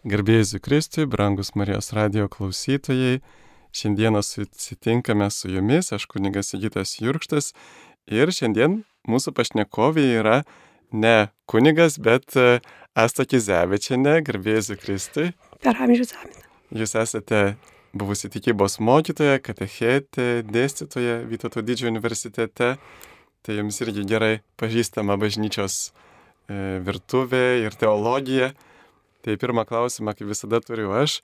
Garbėjai Kristui, brangus Marijos radio klausytojai, šiandieną susitinkame su jumis, aš kunigas Sigitas Jurkštas ir šiandien mūsų pašnekovė yra ne kunigas, bet e, Asta Kizevičiane, garbėjai Kristui. Per amžius amen. Jūs esate buvusi tikybos mokytoja, katechetė, dėstytoja Vytauto didžiojo universitete, tai jums irgi gerai pažįstama bažnyčios e, virtuvė ir teologija. Tai pirmą klausimą, kaip visada turiu aš,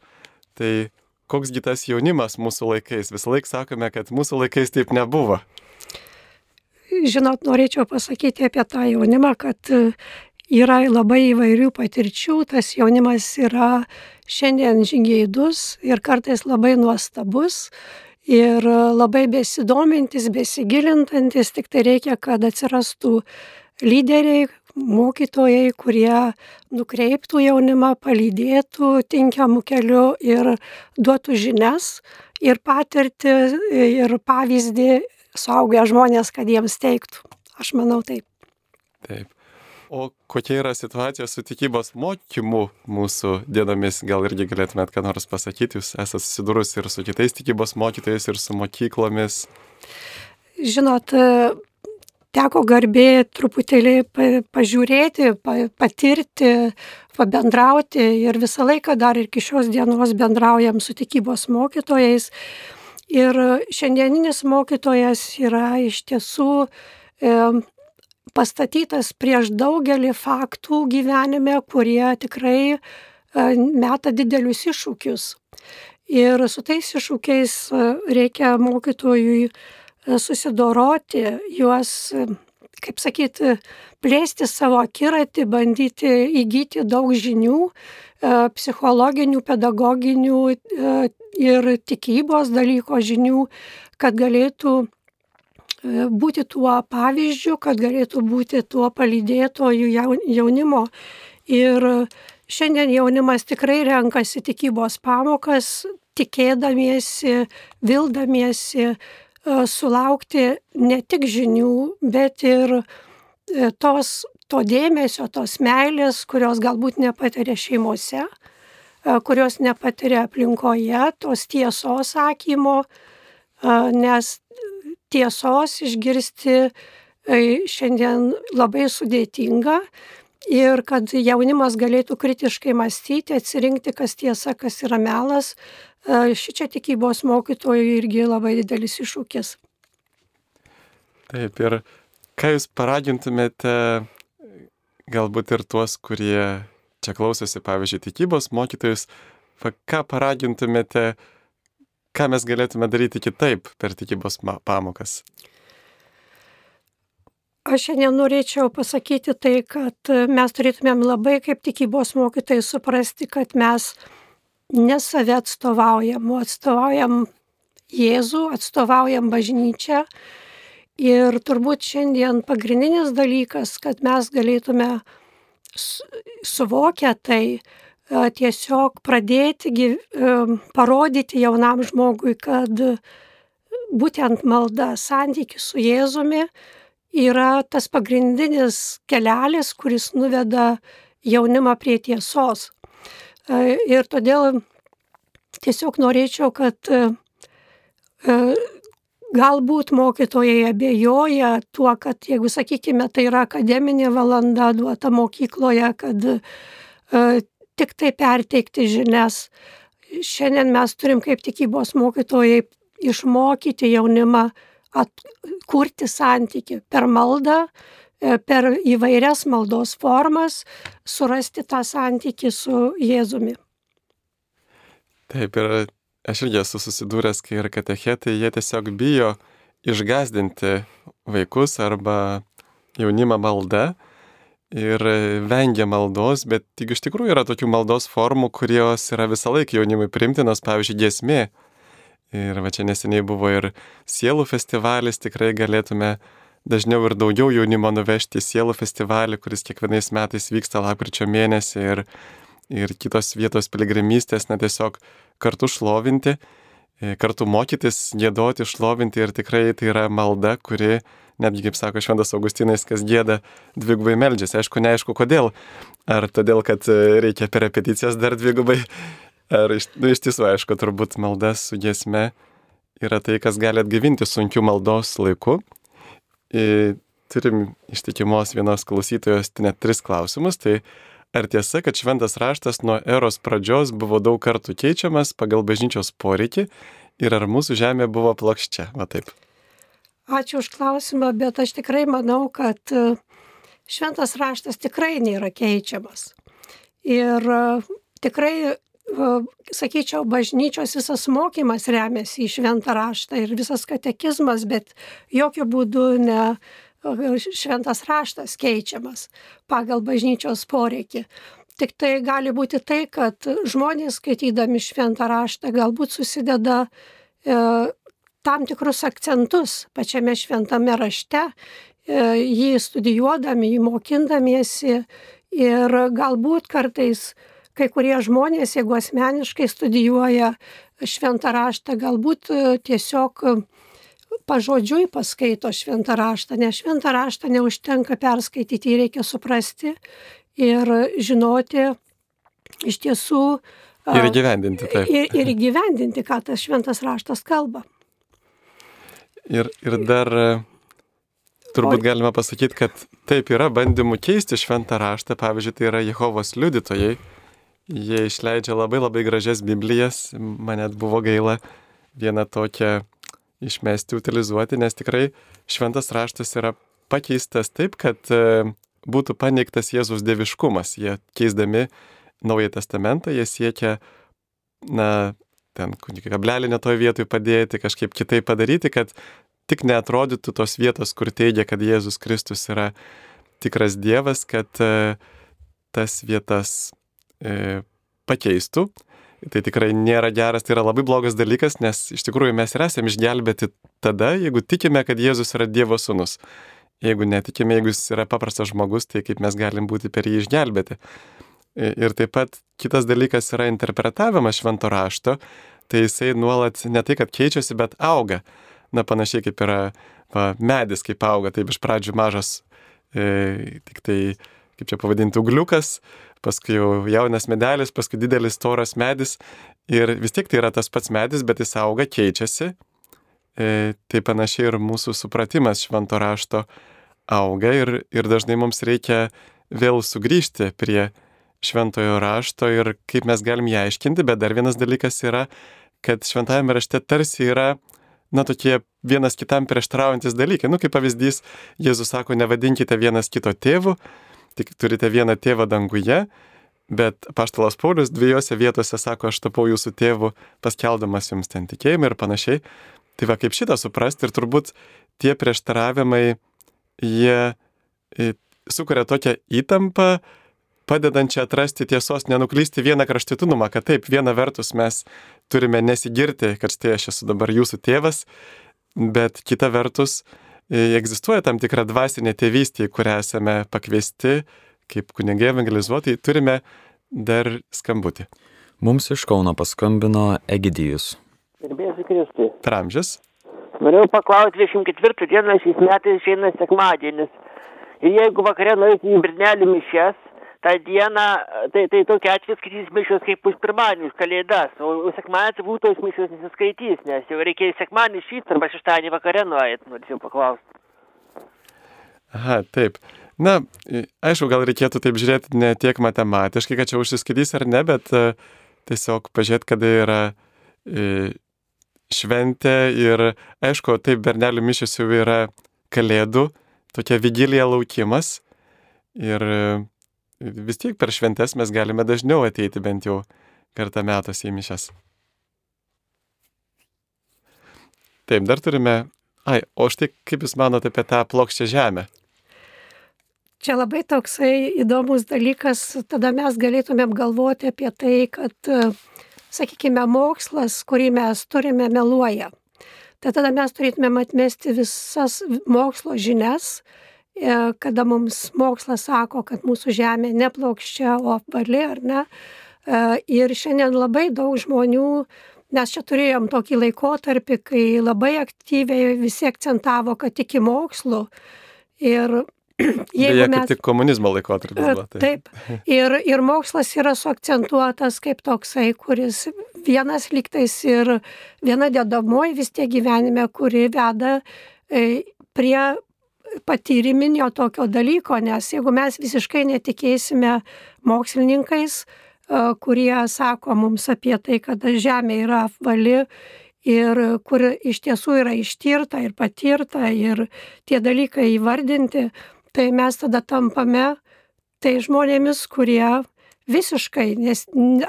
tai koksgi tas jaunimas mūsų laikais? Visą laiką sakome, kad mūsų laikais taip nebuvo. Žinot, norėčiau pasakyti apie tą jaunimą, kad e, yra labai įvairių patirčių, tas jaunimas yra šiandien žingeidus ir kartais labai nuostabus ir labai besidomintis, besigilintantis, tik tai reikia, kad atsirastų lyderiai, mokytojai, kurie nukreiptų jaunimą, palydėtų tinkamų kelių ir duotų žinias ir patirtį ir pavyzdį suaugę žmonės, kad jiems teiktų. Aš manau taip. Taip. O kokia yra situacija su tikybos mokymu mūsų dienomis? Gal irgi galėtumėt ką nors pasakyti, jūs esate susidūrus ir su kitais tikybos mokytojais, ir su mokyklomis? Žinot, teko garbė truputėlį pažiūrėti, patirti, pabendrauti ir visą laiką dar ir iki šios dienos bendraujam su tikybos mokytojais. Ir šiandieninis mokytojas yra iš tiesų e, pastatytas prieš daugelį faktų gyvenime, kurie tikrai e, meta didelius iššūkius. Ir su tais iššūkiais e, reikia mokytojui susidoroti, juos, kaip sakyti, plėsti savo akiratį, bandyti įgyti daug žinių, e, psichologinių, pedagoginių e, ir tikybos dalyko žinių, kad galėtų e, būti tuo pavyzdžiu, kad galėtų būti tuo palydėtoju jaunimo. Ir šiandien jaunimas tikrai renkasi tikybos pamokas, tikėdamiesi, vildamiesi, sulaukti ne tik žinių, bet ir e, tos, to dėmesio, tos meilės, kurios galbūt nepatiria šeimose, kurios nepatiria aplinkoje, tos tiesos sakymo, nes tiesos išgirsti e, šiandien labai sudėtinga ir kad jaunimas galėtų kritiškai mąstyti, atsirinkti, kas tiesa, kas yra melas, šičia tikybos mokytojų irgi labai didelis iššūkis. Taip, ir ką jūs paragintumėte galbūt ir tuos, kurie čia klausosi, pavyzdžiui, tikybos mokytojus, ką paragintumėte, ką mes galėtume daryti kitaip per tikybos pamokas? Aš šiandien norėčiau pasakyti tai, kad mes turėtumėm labai kaip tikybos mokytojai suprasti, kad mes ne save atstovaujam, o atstovaujam Jėzų, atstovaujam bažnyčią. Ir turbūt šiandien pagrindinis dalykas, kad mes galėtume suvokę tai, tiesiog pradėti parodyti jaunam žmogui, kad būtent malda, santykis su Jėzumi yra tas pagrindinis kelelis, kuris nuveda jaunimą prie tiesos. E, ir todėl tiesiog norėčiau, kad e, e, galbūt mokytojai abejoja tuo, kad jeigu, sakykime, tai yra akademinė valanda duota mokykloje, kad tik tai perteikti žinias. Šiandien mes turim kaip tikybos mokytojai išmokyti jaunimą atkurti santyki per maldą, per įvairias maldos formas surasti tą santykį su Jėzumi. Taip, ir aš irgi esu susidūręs, kai ir katechetai, jie tiesiog bijo išgazdinti vaikus arba jaunimą maldą ir vengia maldos, bet tik iš tikrųjų yra tokių maldos formų, kurios yra visą laiką jaunimui primtinos, pavyzdžiui, giesmė. Ir va čia neseniai buvo ir sielų festivalis, tikrai galėtume dažniau ir daugiau jaunimo nuvežti į sielų festivalį, kuris kiekvienais metais vyksta lapkričio mėnesį ir, ir kitos vietos piligrimystės, na tiesiog kartu šlovinti, e, kartu mokytis, gėdoti, šlovinti ir tikrai tai yra malda, kuri netgi, kaip sako Šventas Augustinais, kas gėda, dvigubai meldžiasi. Aišku, neaišku kodėl. Ar todėl, kad e, reikia per repeticijas dar dvigubai, ar iš, nu, iš tiesų, aišku, turbūt maldas su giesme yra tai, kas gali atgyvinti sunkių maldos laiku. Turim ištikimos vienos klausytojos net tris klausimus. Tai ar tiesa, kad šventas raštas nuo eros pradžios buvo daug kartų keičiamas pagal bažnyčios poreikį ir ar mūsų žemė buvo plokščia? Va taip. Ačiū už klausimą, bet aš tikrai manau, kad e, šventas raštas tikrai nėra keičiamas. Ir e, tikrai, sakyčiau, bažnyčios visas mokymas remiasi į šventą raštą ir visas katekizmas, bet jokių būdų ne šventas raštas keičiamas pagal bažnyčios poreikį. Tik tai gali būti tai, kad žmonės skaitydami šventą raštą galbūt susideda e, tam tikrus akcentus pačiame šventame rašte, e, jį studijuodami, jį mokindamiesi ir galbūt kartais kai kurie žmonės, jeigu asmeniškai studijuoja šventą raštą, galbūt e, tiesiog pažodžiui paskaito šventą raštą, nes šventą raštą neužtenka perskaityti, jį reikia suprasti ir žinoti iš tiesų. Ir įgyvendinti tai. Ir, ir įgyvendinti, ką tas šventas raštas kalba. Ir, ir dar e, turbūt galima pasakyti, kad taip yra bandymų keisti šventą raštą, pavyzdžiui, tai yra Jehovos liudytojai. Jie išleidžia labai labai gražias Biblijas, man net buvo gaila vieną tokią išmesti, utilizuoti, nes tikrai šventas raštas yra pakeistas taip, kad e, būtų paneigtas Jėzus dieviškumas. Jie keisdami Naują Testamentą, jie siekia, na, ten kablelį netoje vietoje padėti, kažkaip kitaip padaryti, kad tik neatrodytų tos vietos, kur teigia, kad Jėzus Kristus yra tikras Dievas, kad e, tas vietas e, pakeistų. Tai tikrai nėra geras, tai yra labai blogas dalykas, nes iš tikrųjų mes ir esame išgelbėti tada, jeigu tikime, kad Jėzus yra Dievo sūnus. Jeigu netikime, jeigu jis yra paprastas žmogus, tai kaip mes galim būti per jį išgelbėti. Ir taip pat kitas dalykas yra interpretavimas švento rašto, tai jisai nuolat ne tai, kad keičiasi, bet auga. Na panašiai kaip yra va, medis, kaip auga, taip iš pradžių mažas, e, tik tai, kaip čia pavadinti, ugliukas, paskui jau jaunas medelis, paskui didelis storas medis. Ir vis tiek tai yra tas pats medis, bet jis auga, keičiasi. E, tai panašiai ir mūsų supratimas švento rašto auga ir, ir dažnai mums reikia vėl sugrįžti prie šventojo rašto ir kaip mes galim ją aiškinti, bet dar vienas dalykas yra, kad šventajame rašte tarsi yra, na, tokie vienas kitam prieštraujantis dalykai. Nu, kaip pavyzdys, Jėzus sako, nevadinkite vienas kito tėvų, tik turite vieną tėvą danguje, bet paštalas Paulius dviejose vietose sako, aš tapau jūsų tėvu, paskeldamas jums ten tikėjimą ir panašiai. Tai va kaip šitą suprasti ir turbūt tie prieštaravimai, jie sukuria tokią įtampą, padedančią atrasti tiesos, nenuklysti vieną kraštutinumą, kad taip, viena vertus mes turime nesigirti, kad štai aš esu dabar jūsų tėvas, bet kita vertus egzistuoja tam tikra dvasinė tėvystė, į kurią esame pakviesti kaip kunigai evangelizuotai, turime dar skambutį. Mums iš Kauno paskambino Egidijus. Gerbėsiu Kristui. Per amžius. Norėjau paklausti, 24 dieną šiais metais išeina sekmadienis. Ir jeigu vakare nueiti į Birnelį mišes, tą dieną, tai, tai tokia atveju skaitys mišios kaip už pirmadienį, už kalėdas, o, o sekmanį turbūt tos mišios nesiskaitys, nes jau reikia sekmanį šitą arba šeštadienį vakare nueiti, norėčiau paklausti. Aha, taip. Na, aišku, gal reikėtų taip žiūrėti ne tiek matematiškai, kad čia užsiskaitys ar ne, bet uh, tiesiog pažiūrėti, kada yra uh, šventė ir, aišku, taip, bernelių mišios jau yra kalėdų, tokia vigilija laukimas. Ir vis tiek per šventes mes galime dažniau ateiti bent jau kartą metus į mišes. Taip, dar turime. Ai, o štai kaip Jūs manote apie tą plokščią žemę? Čia labai toksai įdomus dalykas, tada mes galėtumėm galvoti apie tai, kad, sakykime, mokslas, kurį mes turime, meluoja. Tai tada mes turėtumėm atmesti visas mokslo žinias, E, kada mums mokslas sako, kad mūsų Žemė neplokščia, o apvali ar ne. E, ir šiandien labai daug žmonių Mes čia turėjom tokį laikotarpį, kai labai aktyviai visi akcentavo, kad iki mokslo. Ir jeigu Beje, mes... Tik komunizmo laikotarpis buvo. Tai. Taip. Ir, ir mokslas yra suakcentuotas kaip toksai, kuris vienas lygtais ir viena dedamoji vis tiek gyvenime, kuri veda e, prie patyriminio tokio dalyko, nes jeigu mes visiškai netikėsime mokslininkais, e, kurie sako mums apie tai, kad Žemė yra apvali ir kur iš tiesų yra ištirta ir patirta ir tie dalykai įvardinti, tai mes tada tampame tai žmonėmis, kurie visiškai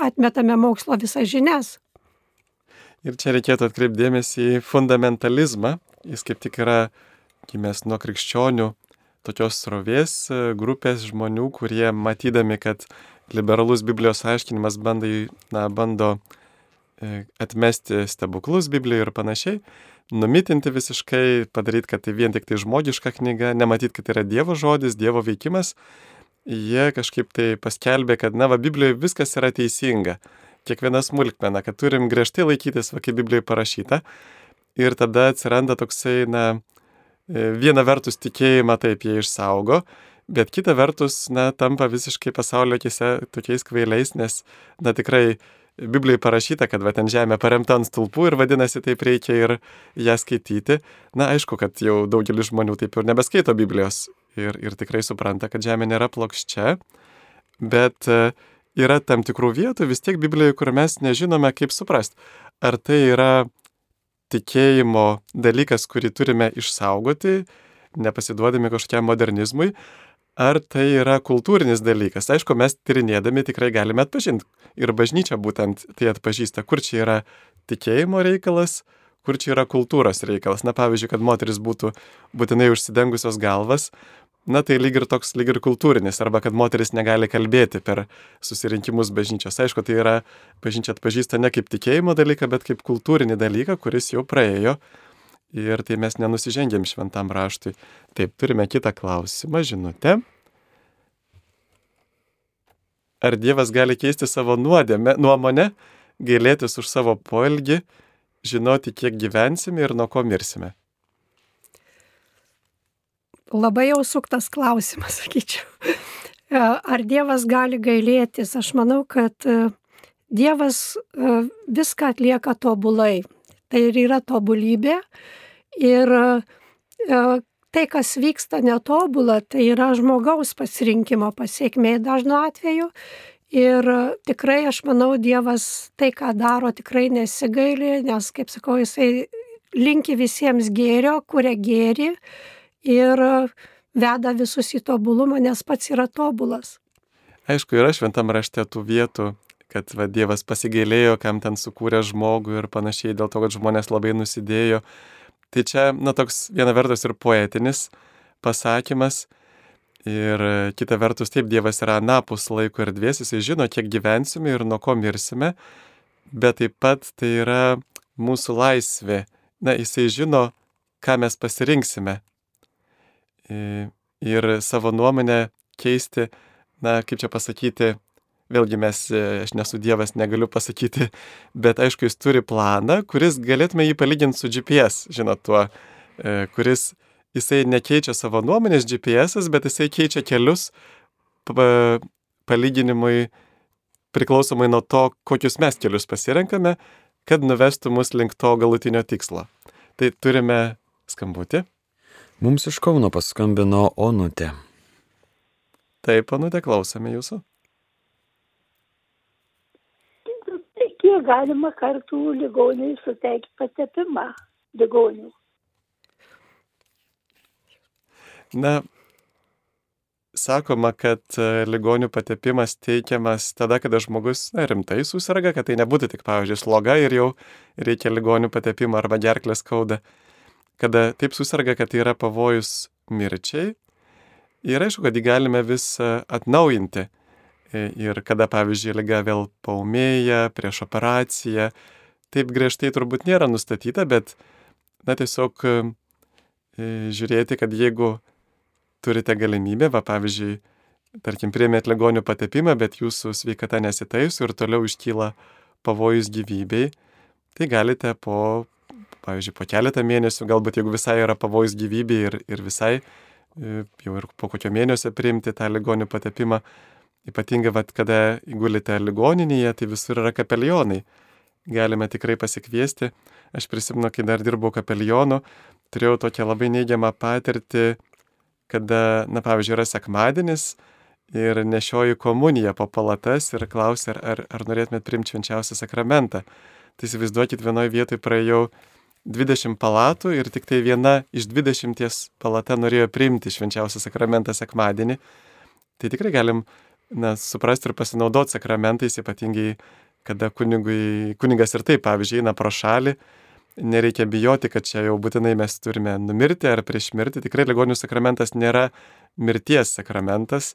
atmetame mokslo visas žinias. Ir čia reikėtų atkreipdėmėsi į fundamentalizmą. Jis kaip tik yra gimęs nuo krikščionių tokios srovės e, grupės žmonių, kurie matydami, kad liberalus Biblijos aiškinimas bandai, na, bando e, atmesti stebuklus Biblijoje ir panašiai, numitinti visiškai, padaryti, kad tai vien tik tai žmogiška knyga, nematyti, kad tai yra Dievo žodis, Dievo veikimas, jie kažkaip tai paskelbė, kad, na, va, Biblijoje viskas yra teisinga. Kiekviena smulkmena, kad turim griežtai laikytis, va, kaip Biblijoje parašyta. Ir tada atsiranda toksai, na, viena vertus tikėjimą taip jie išsaugo, bet kita vertus, na, tampa visiškai pasaulio akise tokiais kvailiais, nes, na, tikrai Biblijai parašyta, kad va ten žemė paremta ant stulpų ir vadinasi taip reikia ir ją skaityti. Na, aišku, kad jau daugelis žmonių taip ir nebeskaito Biblijos ir, ir tikrai supranta, kad žemė nėra plokščia, bet e, yra tam tikrų vietų vis tiek Biblijoje, kur mes nežinome, kaip suprasti. Ar tai yra tikėjimo dalykas, kurį turime išsaugoti, nepasiduodami kažkokiam modernizmui, ar tai yra kultūrinis dalykas. Aišku, mes tyrinėdami tikrai galime atpažinti. Ir bažnyčia būtent tai atpažįsta, kur čia yra tikėjimo reikalas, kur čia yra kultūros reikalas. Na, pavyzdžiui, kad moteris būtų būtinai užsidengusios galvas, na tai lyg ir toks, lyg ir kultūrinis, arba kad moteris negali kalbėti per susirinkimus bažnyčios. Aišku, tai yra bažnyčia atpažįsta ne kaip tikėjimo dalyką, bet kaip kultūrinį dalyką, kuris jau praėjo ir tai mes nenusižengėm šventam raštui. Taip, turime kitą klausimą, žinutę. Ar Dievas gali keisti savo nuodėmę, nuomonę, gailėtis už savo poelgį, žinoti, kiek gyvensime ir nuo ko mirsime? Labai jau suktas klausimas, sakyčiau. Ar Dievas gali gailėtis? Aš manau, kad e, Dievas e, viską atlieka tobulai. Tai ir yra tobulybė. Ir e, tai, kas vyksta netobulą, tai yra žmogaus pasirinkimo pasiekmė dažnu atveju. Ir tikrai aš manau, Dievas tai, ką daro, tikrai nesigaili, nes, kaip sakau, jisai linki visiems gėrio, kuria gėri ir veda visus į tobulumą, nes pats yra tobulas. Aišku, yra šventam rašte tų vietų, kad va, Dievas pasigailėjo, kam ten sukūrė žmogų ir panašiai, dėl to, kad žmonės labai nusidėjo. Tai čia, na, toks viena vertus ir poetinis pasakymas, ir kita vertus taip, Dievas yra anapus laiko ir dvies, jisai žino, kiek gyvensime ir nuo ko mirsime, bet taip pat tai yra mūsų laisvė. Na, jisai žino, ką mes pasirinksime. Ir savo nuomonę keisti, na, kaip čia pasakyti, vėlgi mes, e, aš nesu Dievas, negaliu pasakyti, bet aišku, jis turi planą, kuris galėtume jį palyginti su GPS, žinot, tuo, e, kuris jisai nekeičia savo nuomonės GPS, bet jisai keičia kelius palyginimui priklausomai nuo to, kokius mes kelius pasirenkame, kad nuvestų mus link to galutinio tikslo. Tai turime skambutį. Mums iš Kauno paskambino Onutė. Taip, Onutė, klausome jūsų. kiek galima kartų ligoniui suteikti patepimą ligonių. Na, sakoma, kad e, ligonių patepimas teikiamas tada, kada žmogus na, rimtai susirga, kad tai nebūtų tik, pavyzdžiui, sloga ir jau reikia ligonių patepimo arba gerklės skauda. Kada taip susirga, kad yra pavojus mirčiai. Ir aišku, kad jį galime vis e, atnaujinti. E, ir kada, pavyzdžiui, lyga vėl paumėja prieš operaciją. Taip griežtai turbūt nėra nustatyta, bet, na, tiesiog e, žiūrėti, kad jeigu turite galimybę, va, pavyzdžiui, tarkim, priemėt ligonių patepimą, bet jūsų sveikata nesitaiso ir toliau iškyla pavojus gyvybei, tai galite po, pavyzdžiui, po keletą mėnesių, galbūt jeigu visai yra pavojus gyvybė ir, ir visai e, jau ir po kokio mėnesio priimti tą ligonių patepimą. Ypatingai, vat, kada įgulite ligoninėje, tai visur yra kapelionai. Galime tikrai pasikviesti. Aš prisimenu, kai dar dirbau kapelionu, turėjau tokią labai neigiamą patirtį, kada, na pavyzdžiui, yra sekmadienis, ir nešioju komuniją po palatas ir klausia, ar, ar, norėtumėt priimti švenčiausią sakramentą. Tai įsivaizduokit, vienoje vietoje praėjau 20 palatų ir tik tai viena iš 20 palata norėjo priimti švenčiausią sakramentą sekmadienį. Tai tikrai galim na, suprasti ir pasinaudoti sakramentais, ypatingai kada kunigui, kunigas ir taip, pavyzdžiui, eina pro šalį, nereikia bijoti, kad čia jau būtinai mes turime numirti ar prieš mirtį. Tikrai ligonių sakramentas nėra mirties sakramentas,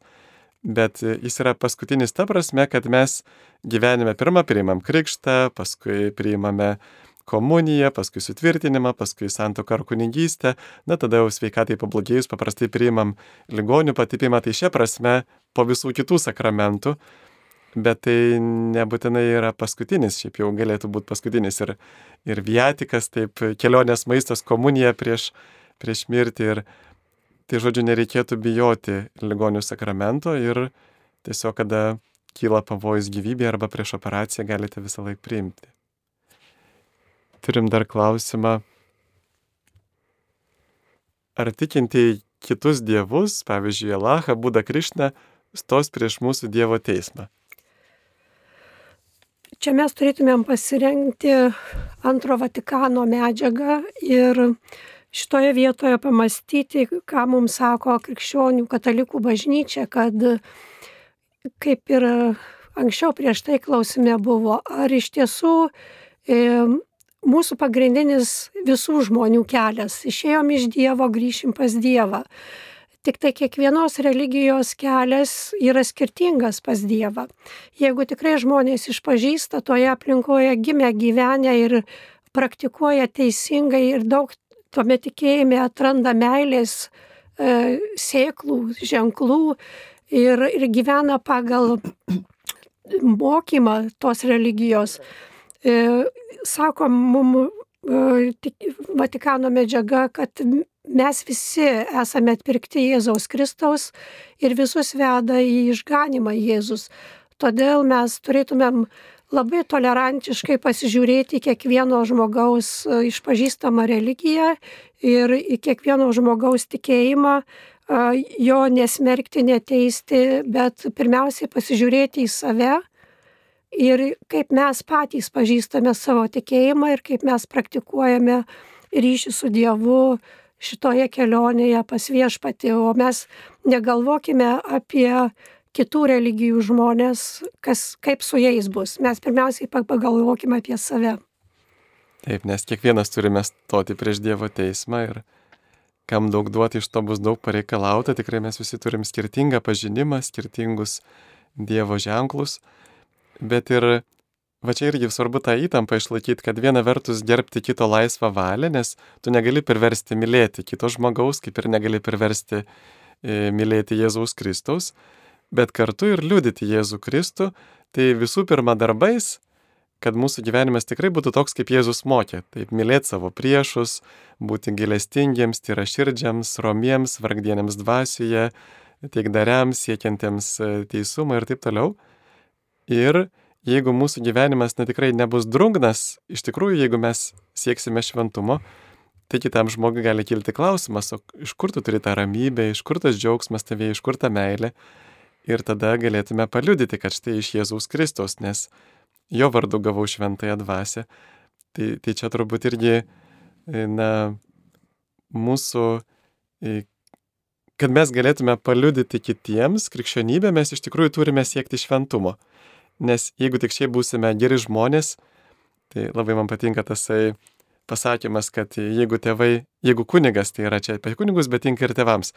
bet jis yra paskutinis ta prasme, kad mes gyvenime pirmą priimam krikštą, paskui priimame komuniją, paskui sutvirtinimą, paskui santoką ar kunigystę, na tada jau sveikatai pablogėjus paprastai priimam ligonių patipimą, tai šia prasme po visų kitų sakramentų, bet tai nebūtinai yra paskutinis, šiaip jau galėtų būti paskutinis ir, ir viatikas, taip kelionės maistas, komunija prieš, prieš mirtį ir Tai žodžiu, nereikėtų bijoti ligonių sakramento ir tiesiog, kada kyla pavojus gyvybė arba prieš operaciją, galite visą laiką priimti. Turim dar klausimą. Ar tikinti kitus dievus, pavyzdžiui, Alachą, Budą Krišną, stos prieš mūsų Dievo teismą? Čia mes turėtumėm pasirengti antro Vatikano medžiagą ir šitoje vietoje pamastyti, ką mums sako krikščionių katalikų bažnyčia, kad kaip ir anksčiau prieš tai klausime buvo, ar iš tiesų e, mūsų pagrindinis visų žmonių kelias. Išėjom iš Dievo, grįšim pas Dievą. Tik tai kiekvienos religijos kelias yra skirtingas pas Dievą. Jeigu tikrai žmonės išpažįsta toje aplinkoje gimę gyvenę ir praktikuoja teisingai ir daug tuome tikėjime atranda meilės e, sėklų, ženklų ir, ir gyvena pagal mokymą tos religijos. E, sako mum e, Vatikano medžiaga, kad mes visi esame atpirkti Jėzaus Kristaus ir visus veda į išganimą Jėzus. Todėl mes turėtumėm labai tolerantiškai pasižiūrėti kiekvieno žmogaus e, išpažįstamą religiją ir kiekvieno žmogaus tikėjimą, jo nesmerkti, neteisti, bet pirmiausiai pasižiūrėti į save ir kaip mes patys pažįstame savo tikėjimą ir kaip mes praktikuojame ryšį su Dievu šitoje kelionėje pas viešpatį, o mes negalvokime apie kitų religijų žmonės, kas, kaip su jais bus. Mes pirmiausiai pagalvokime apie save. Taip, nes kiekvienas turime stoti prieš Dievo teismą ir kam daug duoti iš to bus daug pareikalauta, tikrai mes visi turim skirtingą pažinimą, skirtingus Dievo ženklus, bet ir va čia irgi svarbu tą įtampą išlaikyti, kad viena vertus gerbti kito laisvą valią, nes tu negali priversti mylėti kito žmogaus, kaip ir negali priversti e, mylėti Jėzaus Kristaus, bet kartu ir liudyti Jėzų Kristų, tai visų pirma darbais, kad mūsų gyvenimas tikrai būtų toks, kaip Jėzus mokė. Taip, mylėti savo priešus, būti gilestingiems, tyra širdžiams, romiems, vargdienėms dvasioje, teikdariams, siekiantiems e, teisumą ir taip toliau. Ir jeigu mūsų gyvenimas netikrai nebus drungnas, iš tikrųjų, jeigu mes sieksime šventumo, tai kitam žmogui gali kilti klausimas, o iš kur tu turi tą ramybę, iš kur tas džiaugsmas tavie, iš kur ta meilė ir tada galėtume paliudyti, kad štai iš Jėzaus Kristus, nes jo vardu gavau šventąją dvasę. Tai, tai čia turbūt irgi, e, na, mūsų, e, kad mes galėtume paliudyti kitiems krikščionybę, mes iš tikrųjų turime siekti šventumo. Nes jeigu tik šiaip būsime geri žmonės, tai labai man patinka tasai pasakymas, kad jeigu tėvai, jeigu kunigas, tai yra čia apie kunigus, bet tinka ir tėvams,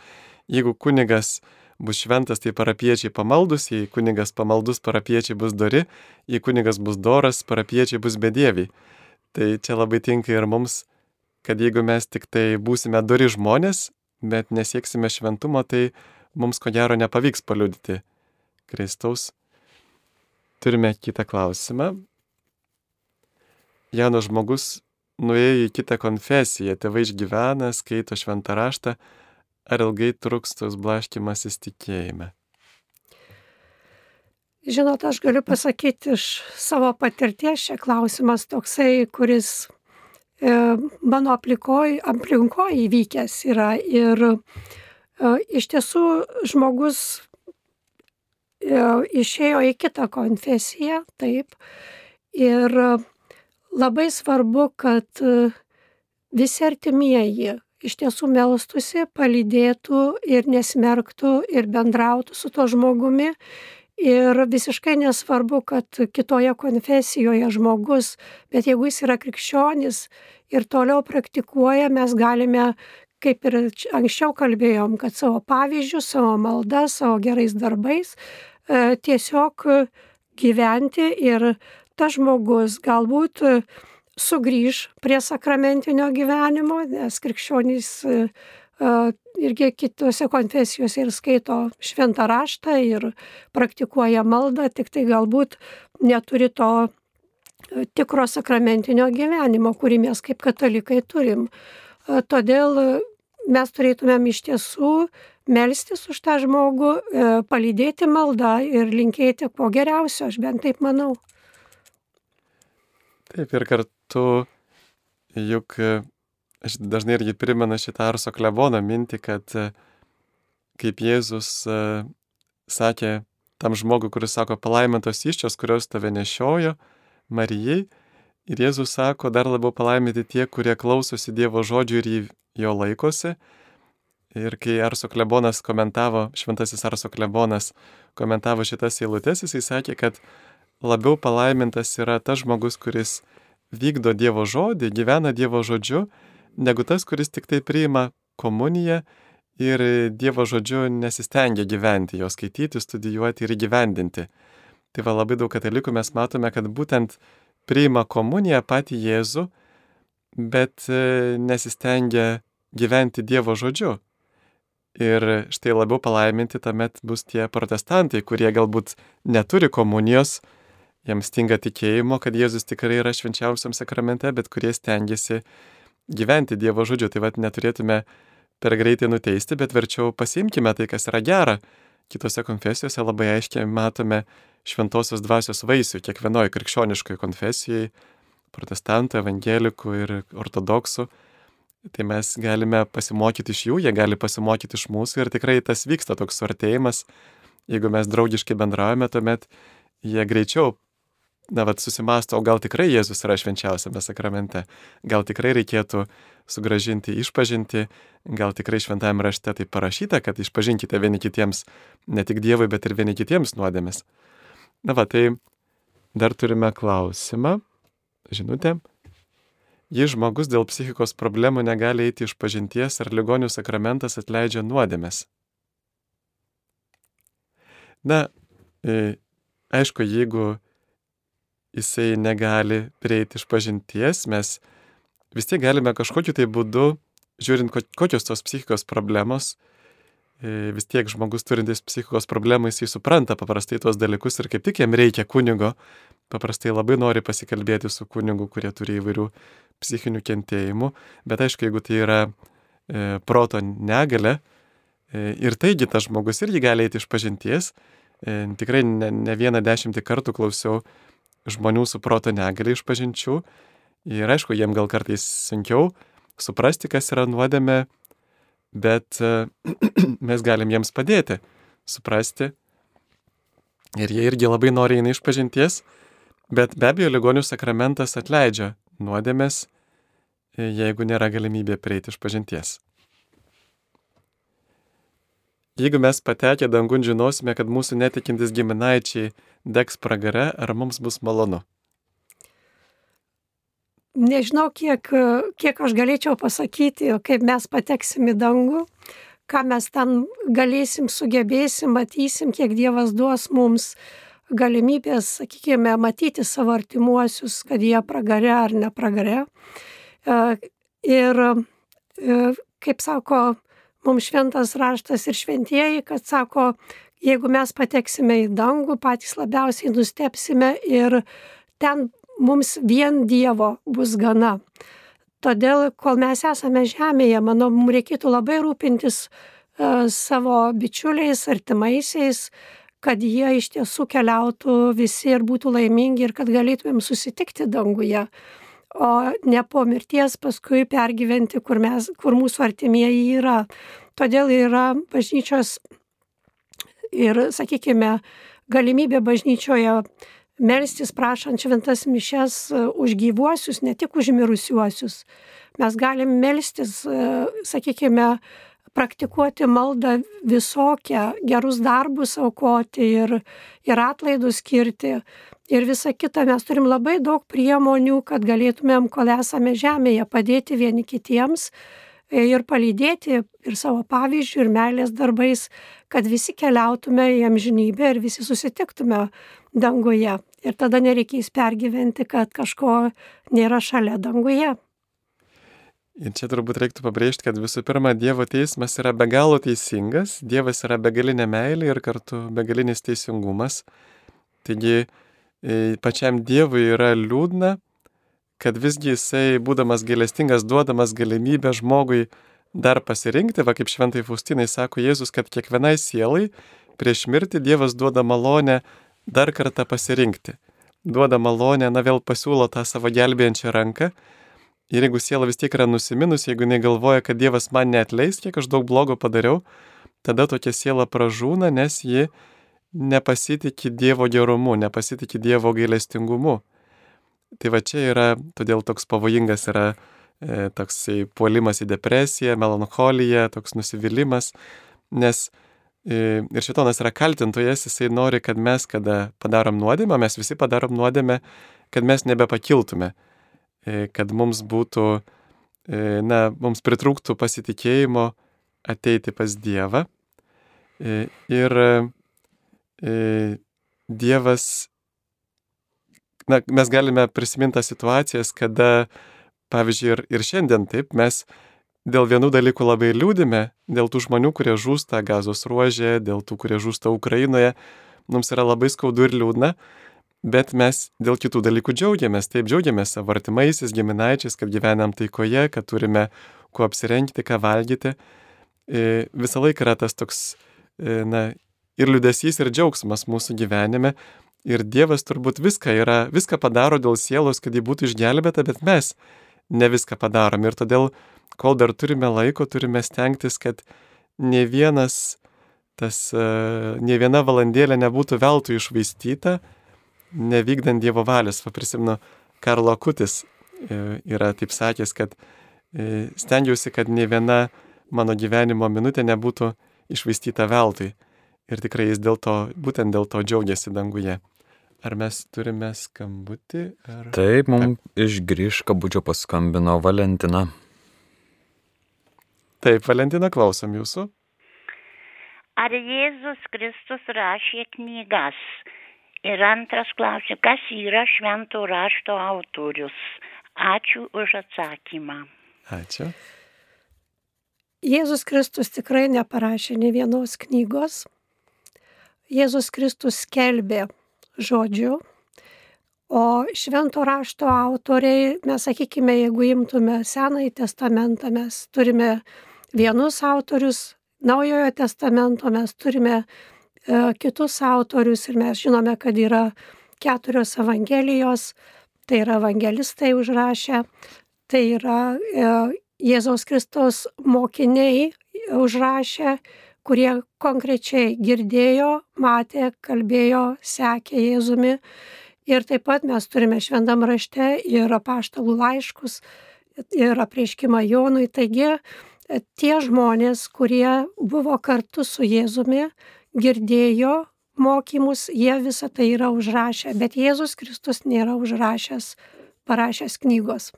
jeigu kunigas bus šventas, tai parapiečiai pamaldus, jei kunigas pamaldus, parapiečiai bus dori, jei kunigas bus doras, parapiečiai bus bedieviai. Tai čia labai tinka ir mums, kad jeigu mes tik tai būsime dori žmonės, bet nesieksime šventumo, tai mums ko gero nepavyks paliudyti Kristaus. Turime kitą klausimą. jaunas žmogus nuėjo į kitą konfesiją, tėvai išgyvena, skaito šventą raštą, ar ilgai truks tos blaškimasis tikėjime? Žinot, aš galiu pasakyti iš savo patirties, šia klausimas toksai, kuris e, mano aplikoje aplinkoj įvykęs yra. Ir e, iš tiesų žmogus išėjo į kitą konfesiją, taip. Ir labai svarbu, kad e, visi artimieji iš tiesų melstusi, palydėtų ir nesmerktų ir bendrautų su to žmogumi Ir visiškai nesvarbu, kad kitoje konfesijoje žmogus, bet jeigu jis yra krikščionis ir toliau praktikuoja, mes galime, kaip ir anksčiau kalbėjom, kad savo pavyzdžių, savo maldą, savo gerais darbais e, tiesiog gyventi ir tas žmogus galbūt sugrįž prie sakramentinio gyvenimo, nes krikščionys irgi kitose konfesijose ir skaito šventą raštą ir praktikuoja maldą, tik tai galbūt neturi to e, tikro sakramentinio gyvenimo, kurį mes kaip katalikai turim. E, todėl mes turėtumėm iš tiesų melstis už tą žmogų, e, palydėti maldą ir linkėti kuo geriausio, aš bent taip manau. Taip ir kartu juk aš dažnai irgi primenu šitą Arso klebono mintį, kad e, kaip Jėzus e, sakė tam žmogui, kuris sako palaimintos iščios, kurios tave nešiojo, Marijai, ir Jėzus sako dar labiau palaiminti tie, kurie klausosi Dievo žodžių ir jo laikosi. Ir kai Arso klebonas komentavo, šventasis Arso klebonas komentavo šitas eilutes, jisai sakė, kad labiau palaimintas yra tas žmogus, kuris vykdo Dievo žodį, gyvena Dievo žodžiu negu tas, kuris tik tai priima komuniją ir Dievo žodžiu nesistengia gyventi, jo skaityti, studijuoti ir įgyvendinti. Tai va labai daug katalikų mes matome, kad būtent priima komuniją patį Jėzų, bet e, nesistengia gyventi Dievo žodžiu. Ir štai labiau palaiminti tuomet bus tie protestantai, kurie galbūt neturi komunijos, jiems stinga tikėjimo, kad Jėzus tikrai yra švenčiausiam sakramente, bet kurie stengiasi gyventi Dievo žodžiu. Tai vad neturėtume per greitai nuteisti, bet verčiau pasimkime tai, kas yra gera. Kitose konfesijose labai aiškiai matome šventosios dvasios vaisių kiekvienoje krikščioniškoje konfesijoje, protestantų, evangelikų ir ortodoksų. Tai mes galime pasimokyti iš jų, jie gali pasimokyti iš mūsų ir tikrai tas vyksta toks suartėjimas. Jeigu mes draugiškai bendraujame, tuomet jie greičiau na, vad susimasto, o gal tikrai Jėzus yra švenčiausiame sakramente, gal tikrai reikėtų sugražinti išpažinti, gal tikrai šventajame rašte tai parašyta, kad išpažinkite vieni kitiems ne tik Dievui, bet ir vieni kitiems nuodėmis. Na, va, tai dar turime klausimą, žinutė. Jei žmogus dėl psichikos problemų negali eiti iš pažinties ar ligonių sakramentas atleidžia nuodėmės. Na, e, aišku, jeigu jisai negali prieiti iš pažinties, mes vis tiek galime kažkokiu tai būdu, žiūrint kokios tos psichikos problemos, vis tiek žmogus turintis psichikos problemų, jisai supranta paprastai tuos dalykus ir kaip tik jam reikia kunigo, paprastai labai nori pasikalbėti su kunigu, kurie turi įvairių psichinių kentėjimų, bet aišku, jeigu tai yra e, proto negale, e, ir taigi tas žmogus irgi gali eiti iš pažinties, e, tikrai ne, ne vieną dešimtį kartų klausiau žmonių su proto negali iš pažinčių. Ir aišku, jiem gal kartais sunkiau suprasti, kas yra nuodėmė, bet mes galim jiems padėti suprasti. Ir jie irgi labai nori eina iš pažinties, bet be abejo, ligonių sakramentas atleidžia nuodėmės, jeigu nėra galimybė prieiti iš pažinties. Jeigu mes patekę dangun žinosime, kad mūsų netikintis giminaičiai degs pragare, ar mums bus malonu? Nežinau, kiek, kiek aš galėčiau pasakyti, kaip mes pateksim į dangų, ką mes ten galėsim, sugebėsim, matysim, kiek Dievas duos mums galimybės, sakykime, matyti savo artimuosius, kad jie pragare ar nepragare. E, ir, e, kaip sako mums šventas raštas ir šventieji, kad sako, jeigu mes pateksime į dangų, patys labiausiai nustepsime ir ten mums vien Dievo bus gana. Todėl, kol mes esame žemėje, manau, mums reikėtų labai rūpintis uh, savo bičiuliais, artimaisiais, kad jie iš tiesų keliautų visi ir būtų laimingi ir kad galėtumėm susitikti danguje, o ne po mirties paskui pergyventi, kur, mes, kur mūsų artimieji yra. Todėl yra bažnyčios ir, sakykime, galimybė bažnyčioje melstis prašant šventas mišes e, už gyvuosius, ne tik už mirusiuosius. Mes galim melstis, e, sakykime, praktikuoti maldą visokią, gerus darbus aukoti ir, ir atlaidus skirti. Ir visa kita, mes turim labai daug priemonių, kad galėtumėm, kol esame žemėje, padėti vieni kitiems ir palydėti ir savo pavyzdžių, ir meilės darbais, kad visi keliautume į amžinybę ir visi susitiktume danguje. Ir tada nereikės pergyventi, kad kažko nėra šalia danguje. Ir čia turbūt reiktų pabrėžti, kad visų pirma, Dievo teismas yra be galo teisingas, Dievas yra begalinė meilė ir kartu begalinis teisingumas. Taigi e, pačiam Dievui yra liūdna, kad visgi jisai, būdamas gailestingas, duodamas galimybę žmogui dar pasirinkti, va kaip šventai Faustinai sako Jėzus, kad kiekvienai sielai prieš mirtį Dievas duoda malonę dar kartą pasirinkti. Duoda malonę, na vėl pasiūlo tą savo gelbėjančią ranką. Ir jeigu siela vis tiek yra nusiminus, jeigu jinai galvoja, kad Dievas man neatleis, kiek aš daug blogo padariau, tada tokia siela pražūna, nes ji nepasitikė Dievo gerumu, nepasitikė Dievo gailestingumu. Tai va čia yra, todėl toks pavojingas yra E, toksai puolimas į depresiją, melancholiją, toks nusivylimas, nes e, ir šitonas yra kaltintojas, jisai nori, kad mes, kada padarom nuodėmę, mes visi padarom nuodėmę, kad mes nebepakiltume, e, kad mums būtų, na, mums pritrūktų pasitikėjimo ateiti pas Dievą. Ir Dievas, na, mes galime prisiminti situacijas, kada Pavyzdžiui, ir, ir šiandien taip mes dėl vienų dalykų labai liūdime, dėl tų žmonių, kurie žūsta gazos ruožė, dėl tų, kurie žūsta Ukrainoje, mums yra labai skaudu ir liūdna, bet mes dėl kitų dalykų džiaugiamės, taip džiaugiamės savo artimaisiais, giminaičiais, kad gyvenam taikoje, kad turime kuo apsirengti, ką valgyti. E, visą laiką yra tas toks, e, na, ir liūdėsys, ir džiaugsmas mūsų gyvenime. Ir Dievas turbūt viską, yra, viską padaro dėl sielos, kad ji būtų išgelbėta, bet mes ne viską padarom. Ir todėl, kol dar turime laiko, turime stengtis, kad ne vienas tas, e, ne viena valandėlė nebūtų veltui išvaistyta, nevykdant Dievo valios. Va prisimenu, Karlo Akutis e, yra taip sakęs, kad e, stengiausi, kad ne viena mano gyvenimo minutė nebūtų išvaistyta veltui. Ir tikrai jis dėl to, būtent dėl to džiaugiasi danguje. Ar mes turime skambutį? Ar... Taip, mums iš grįžkabučio paskambino Valentina. Taip, Valentina, klausom jūsų. Ar Jėzus Kristus rašė knygas? Ir antras klausimas, kas yra švento rašto autorius? Ačiū už atsakymą. Ačiū. Jėzus Kristus tikrai neparašė ne vienos knygos. Jėzus Kristus skelbė žodžiu. O švento rašto autoriai, mes sakykime, jeigu imtume Senąjį testamentą, mes turime vienus autorius, Naujojo testamento mes turime e, kitus autorius ir mes žinome, kad yra keturios evangelijos, tai yra evangelistai užrašę, tai yra e, Jėzaus Kristaus mokiniai užrašę, kurie konkrečiai girdėjo, matė, kalbėjo, sekė Jėzumi. Ir taip pat mes turime šventam rašte ir apaštalų laiškus, ir apreiškimą Jonui. Taigi tie žmonės, kurie buvo kartu su Jėzumi, girdėjo mokymus, jie visą tai yra užrašę, bet Jėzus Kristus nėra užrašęs, parašęs knygos.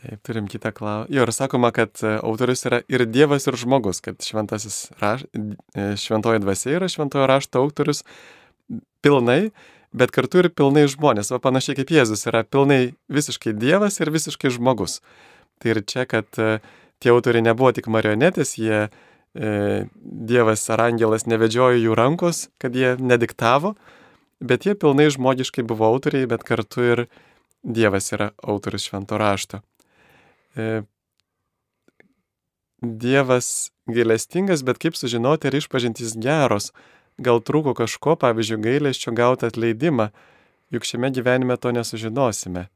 Taip, turim kitą klausimą. Jo, ir sakoma, kad e, autorius yra ir Dievas, ir žmogus, kad raš... E, šventoji dvasia yra šventojo rašto autorius pilnai, bet kartu ir pilnai žmonės, o panašiai kaip Jėzus yra pilnai visiškai Dievas ir visiškai žmogus. Tai ir čia, kad e, tie autoriai nebuvo tik marionetės, jie e, Dievas ar angelas nevedžiojo jų rankos, kad jie nediktavo, bet jie pilnai žmogiškai buvo autoriai, bet kartu ir Dievas yra autorius švento rašto. E, Dievas gailestingas, bet kaip sužinoti, ar išpažintys geros, gal trūko kažko, pavyzdžiui, gailesčio gauti atleidimą, juk šiame gyvenime to nesužinosime.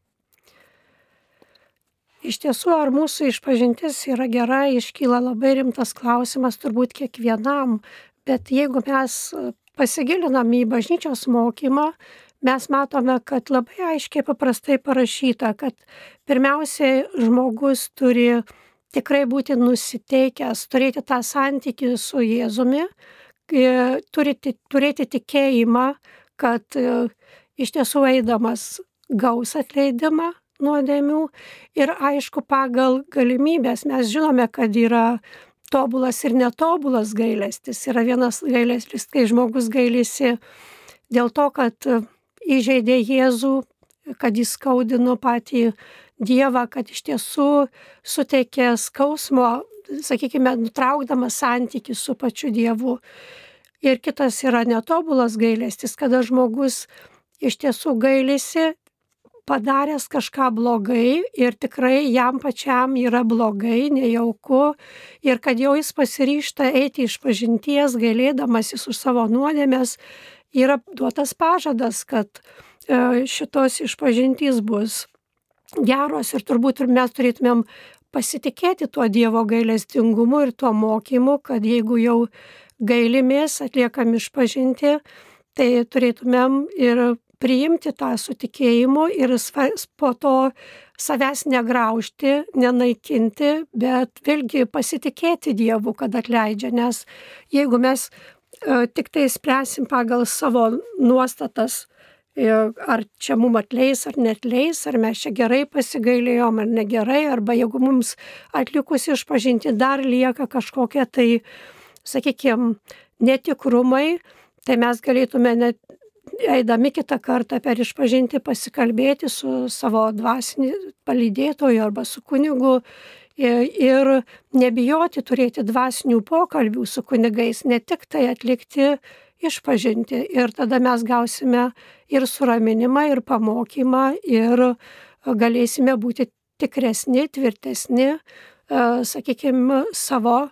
Iš tiesų, ar mūsų išpažintis yra gera, iškyla labai rimtas klausimas turbūt kiekvienam, bet jeigu mes pasigilinam į bažnyčios mokymą, mes matome, kad labai aiškiai paprastai parašyta, kad pirmiausiai žmogus turi tikrai būti nusiteikęs, turėti tą santykį su Jėzumi, turėti, turėti tikėjimą, kad e, iš tiesų eidamas gaus atleidimą nuodėmių ir aišku pagal galimybės mes žinome, kad yra tobulas ir netobulas gailestis. Yra vienas gailestis, kai žmogus gailisi dėl to, kad įžeidė Jėzų, kad jis skaudino patį Dievą, kad iš tiesų suteikė skausmo, sakykime, nutraukdamas santykių su pačiu Dievu. Ir kitas yra netobulas gailestis, kada žmogus iš tiesų gailisi padaręs kažką blogai ir tikrai jam pačiam yra blogai, nejauku ir kad jau jis pasiryšta eiti iš pažinties, gailėdamasis už savo nuodėmės, yra duotas pažadas, kad e, šitos išpažintys bus geros ir turbūt ir mes turėtumėm pasitikėti tuo Dievo gailestingumu ir tuo mokymu, kad jeigu jau gailimės, atliekam išpažinti, tai turėtumėm ir priimti tą su tikėjimu ir po to savęs negraužti, nenaikinti, bet vėlgi pasitikėti Dievu, kad atleidžia, nes jeigu mes tik tai spręsim pagal savo nuostatas, e, ar čia mum atleis ar netleis, ar mes čia gerai pasigailėjom ar negerai, arba jeigu mums atlikus išpažinti dar lieka kažkokie tai, sakykime, netikrumai, tai mes galėtume net eidami kitą kartą per išpažinti pasikalbėti su savo dvasinį palydėtoju arba su kunigu ir nebijoti turėti dvasinių pokalbių su kunigais, ne tik tai atlikti išpažinti. Ir tada mes gausime ir suraminimą, ir pamokymą, ir galėsime būti tikresni, tvirtesni, sakykime, savo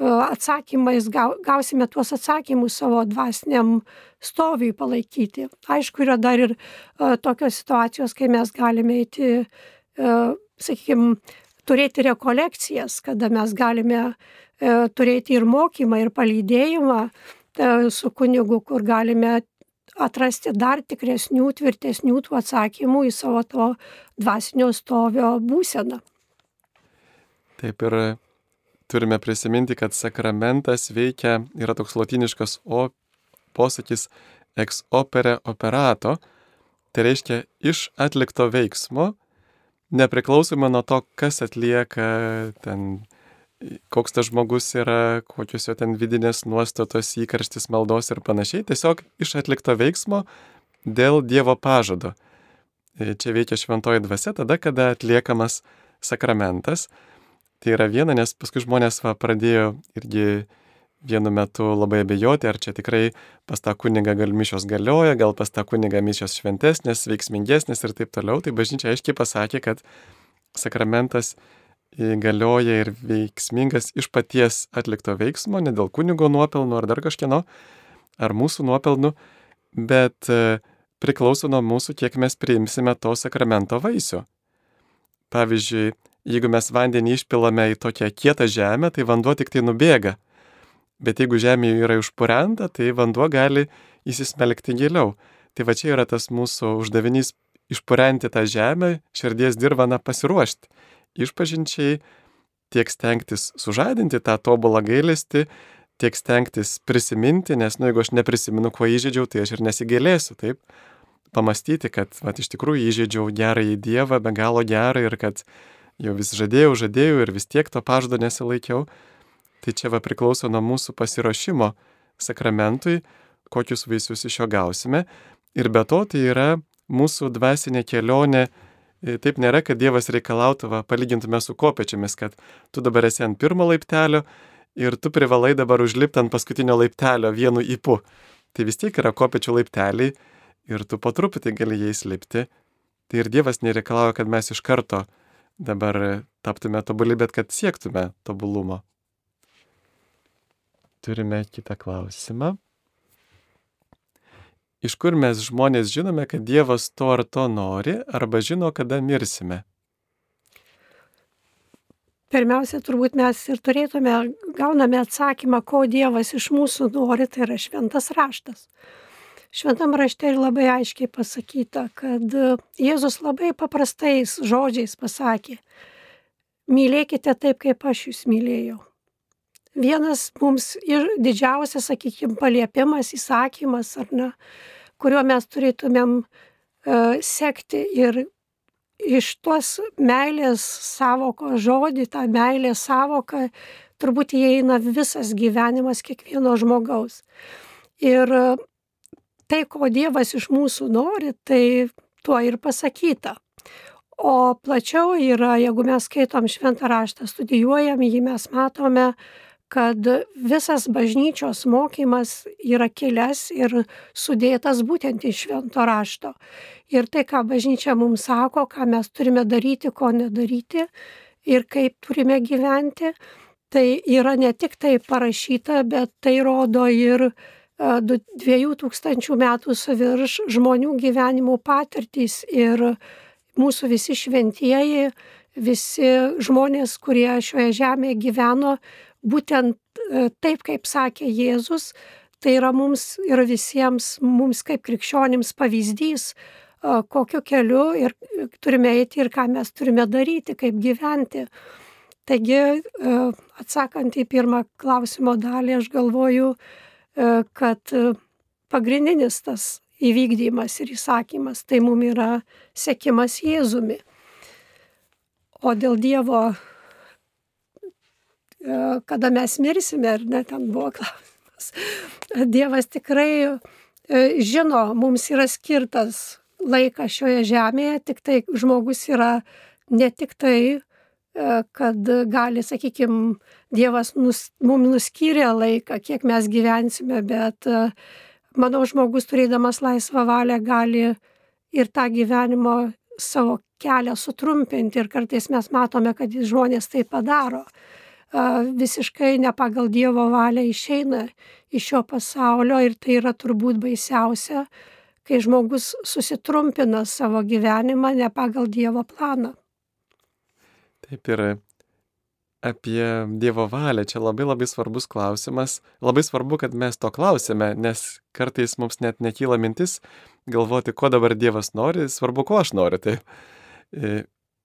atsakymais gausime tuos atsakymus savo dvasiniam stoviui palaikyti. Aišku, yra dar ir tokios situacijos, kai mes galime eiti, sakykime, turėti rekolekcijas, kada mes galime turėti ir mokymą, ir palydėjimą su kunigu, kur galime atrasti dar tikresnių, tvirtesnių tų atsakymų į savo to dvasinio stovio būseną. Taip ir turime prisiminti, kad sakramentas veikia, yra toks latiniškas o posakis ex opere operato, tai reiškia iš atlikto veiksmo, nepriklausomai nuo to, kas atlieka ten, koks tas žmogus yra, kokios jo ten vidinės nuostatos, įkarštis maldos ir panašiai, tiesiog iš atlikto veiksmo dėl Dievo pažado. Čia veikia šventoji dvasia tada, kada atliekamas sakramentas. Tai yra viena, nes paskui žmonės va, pradėjo irgi vienu metu labai abejoti, ar čia tikrai pas tą kunigą gal mišios galioja, gal pas tą kunigą mišios šventesnės, veiksmingesnės ir taip toliau. Tai bažnyčia aiškiai pasakė, kad sakramentas galioja ir veiksmingas iš paties atlikto veiksmo, ne dėl kunigo nuopelnų ar dar kažkieno, ar mūsų nuopelnų, bet e, priklauso nuo mūsų, kiek mes priimsime to sakramento vaisių. Pavyzdžiui, jeigu mes vandenį išpilame į tokią kietą žemę, tai vanduo tik tai nubėga. Bet jeigu žemė yra užpurenta, tai vanduo gali įsismelkti giliau. Tai va čia yra tas mūsų uždavinys išpurenti tą žemę, širdies dirvaną pasiruošti. Išpažinčiai tiek stengtis sužadinti tą tobulą gailestį, tiek stengtis prisiminti, nes, nu, jeigu aš neprisimenu, kuo įžeidžiau, tai aš ir nesigailėsiu, taip. Pamastyti, kad, va, iš tikrųjų įžeidžiau gerą į Dievą, be galo gerą ir kad jau vis žadėjau, žadėjau ir vis tiek to pažado nesilaikiau. Tai čia va priklauso nuo mūsų pasiruošimo sakramentui, kokius vaisius iš jo gausime. Ir be to tai yra mūsų dvasinė kelionė. E, taip nėra, kad Dievas reikalautų, va, palygintume su kopiečiamis, kad tu dabar esi ant pirmo laiptelio ir tu privalai dabar užlipti ant paskutinio laiptelio vienu įpu. Tai vis tiek yra kopiečių laipteliai ir tu po truputį gali jais lipti. Tai ir Dievas nereikalauja, kad mes iš karto dabar taptume tobuli, bet kad siektume tobulumo. Turime kitą klausimą. Iš kur mes žmonės žinome, kad Dievas to ar to nori, arba žino, kada mirsime? Pirmiausia, turbūt mes ir turėtume, gauname atsakymą, ko Dievas iš mūsų nori, tai yra šventas raštas. Šventam rašte ir labai aiškiai pasakyta, kad Jėzus labai paprastais žodžiais pasakė, mylėkite taip, kaip aš jūs mylėjau. Vienas mums ir didžiausias, sakykime, paliepimas, įsakymas, ar ne, kuriuo mes turėtumėm uh, sekti ir iš tos meilės savoko žodį, tą meilės savoką, turbūt įeina visas gyvenimas kiekvieno žmogaus. Ir tai, ko Dievas iš mūsų nori, tai tuo ir pasakyta. O plačiau yra, jeigu mes skaitom šventą raštą, studijuojam jį, mes matome, kad visas bažnyčios mokymas yra kilęs ir sudėtas būtent iš švento rašto. Ir tai, ką bažnyčia mums sako, ką mes turime daryti, ko nedaryti ir kaip turime gyventi, tai yra ne tik tai parašyta, bet tai rodo ir dviejų tūkstančių metų suvirš žmonių gyvenimo patirtys ir mūsų visi šventieji, visi žmonės, kurie šioje žemėje gyveno, būtent taip, kaip sakė Jėzus, tai yra mums ir visiems, mums kaip krikščionims pavyzdys, kokiu keliu ir turime eiti ir ką mes turime daryti, kaip gyventi. Taigi, atsakant į pirmą klausimo dalį, aš galvoju, E, kad e, pagrindinis tas įvykdymas ir įsakymas tai mums yra sekimas Jėzumi. O dėl Dievo, e, kada mes mirsime, ar ne, ten buvo klausimas. Dievas tikrai žino, mums yra skirtas laikas šioje žemėje, tik tai žmogus yra ne tik tai E, kad gali, sakykime, Dievas nus, mums nuskyrė laiką, kiek mes gyvensime, bet e, manau, žmogus turėdamas laisvą valią gali ir tą gyvenimo savo kelią sutrumpinti ir kartais mes matome, kad žmonės tai padaro. E, visiškai ne pagal Dievo valią išeina iš šio pasaulio ir tai yra turbūt baisiausia, kai žmogus susitrumpina savo gyvenimą ne pagal Dievo planą. Taip ir apie Dievo valią čia labai labai svarbus klausimas. Labai svarbu, kad mes to klausime, nes kartais mums net nekyla mintis galvoti, ko dabar Dievas nori, svarbu, ko aš noriu. Taip.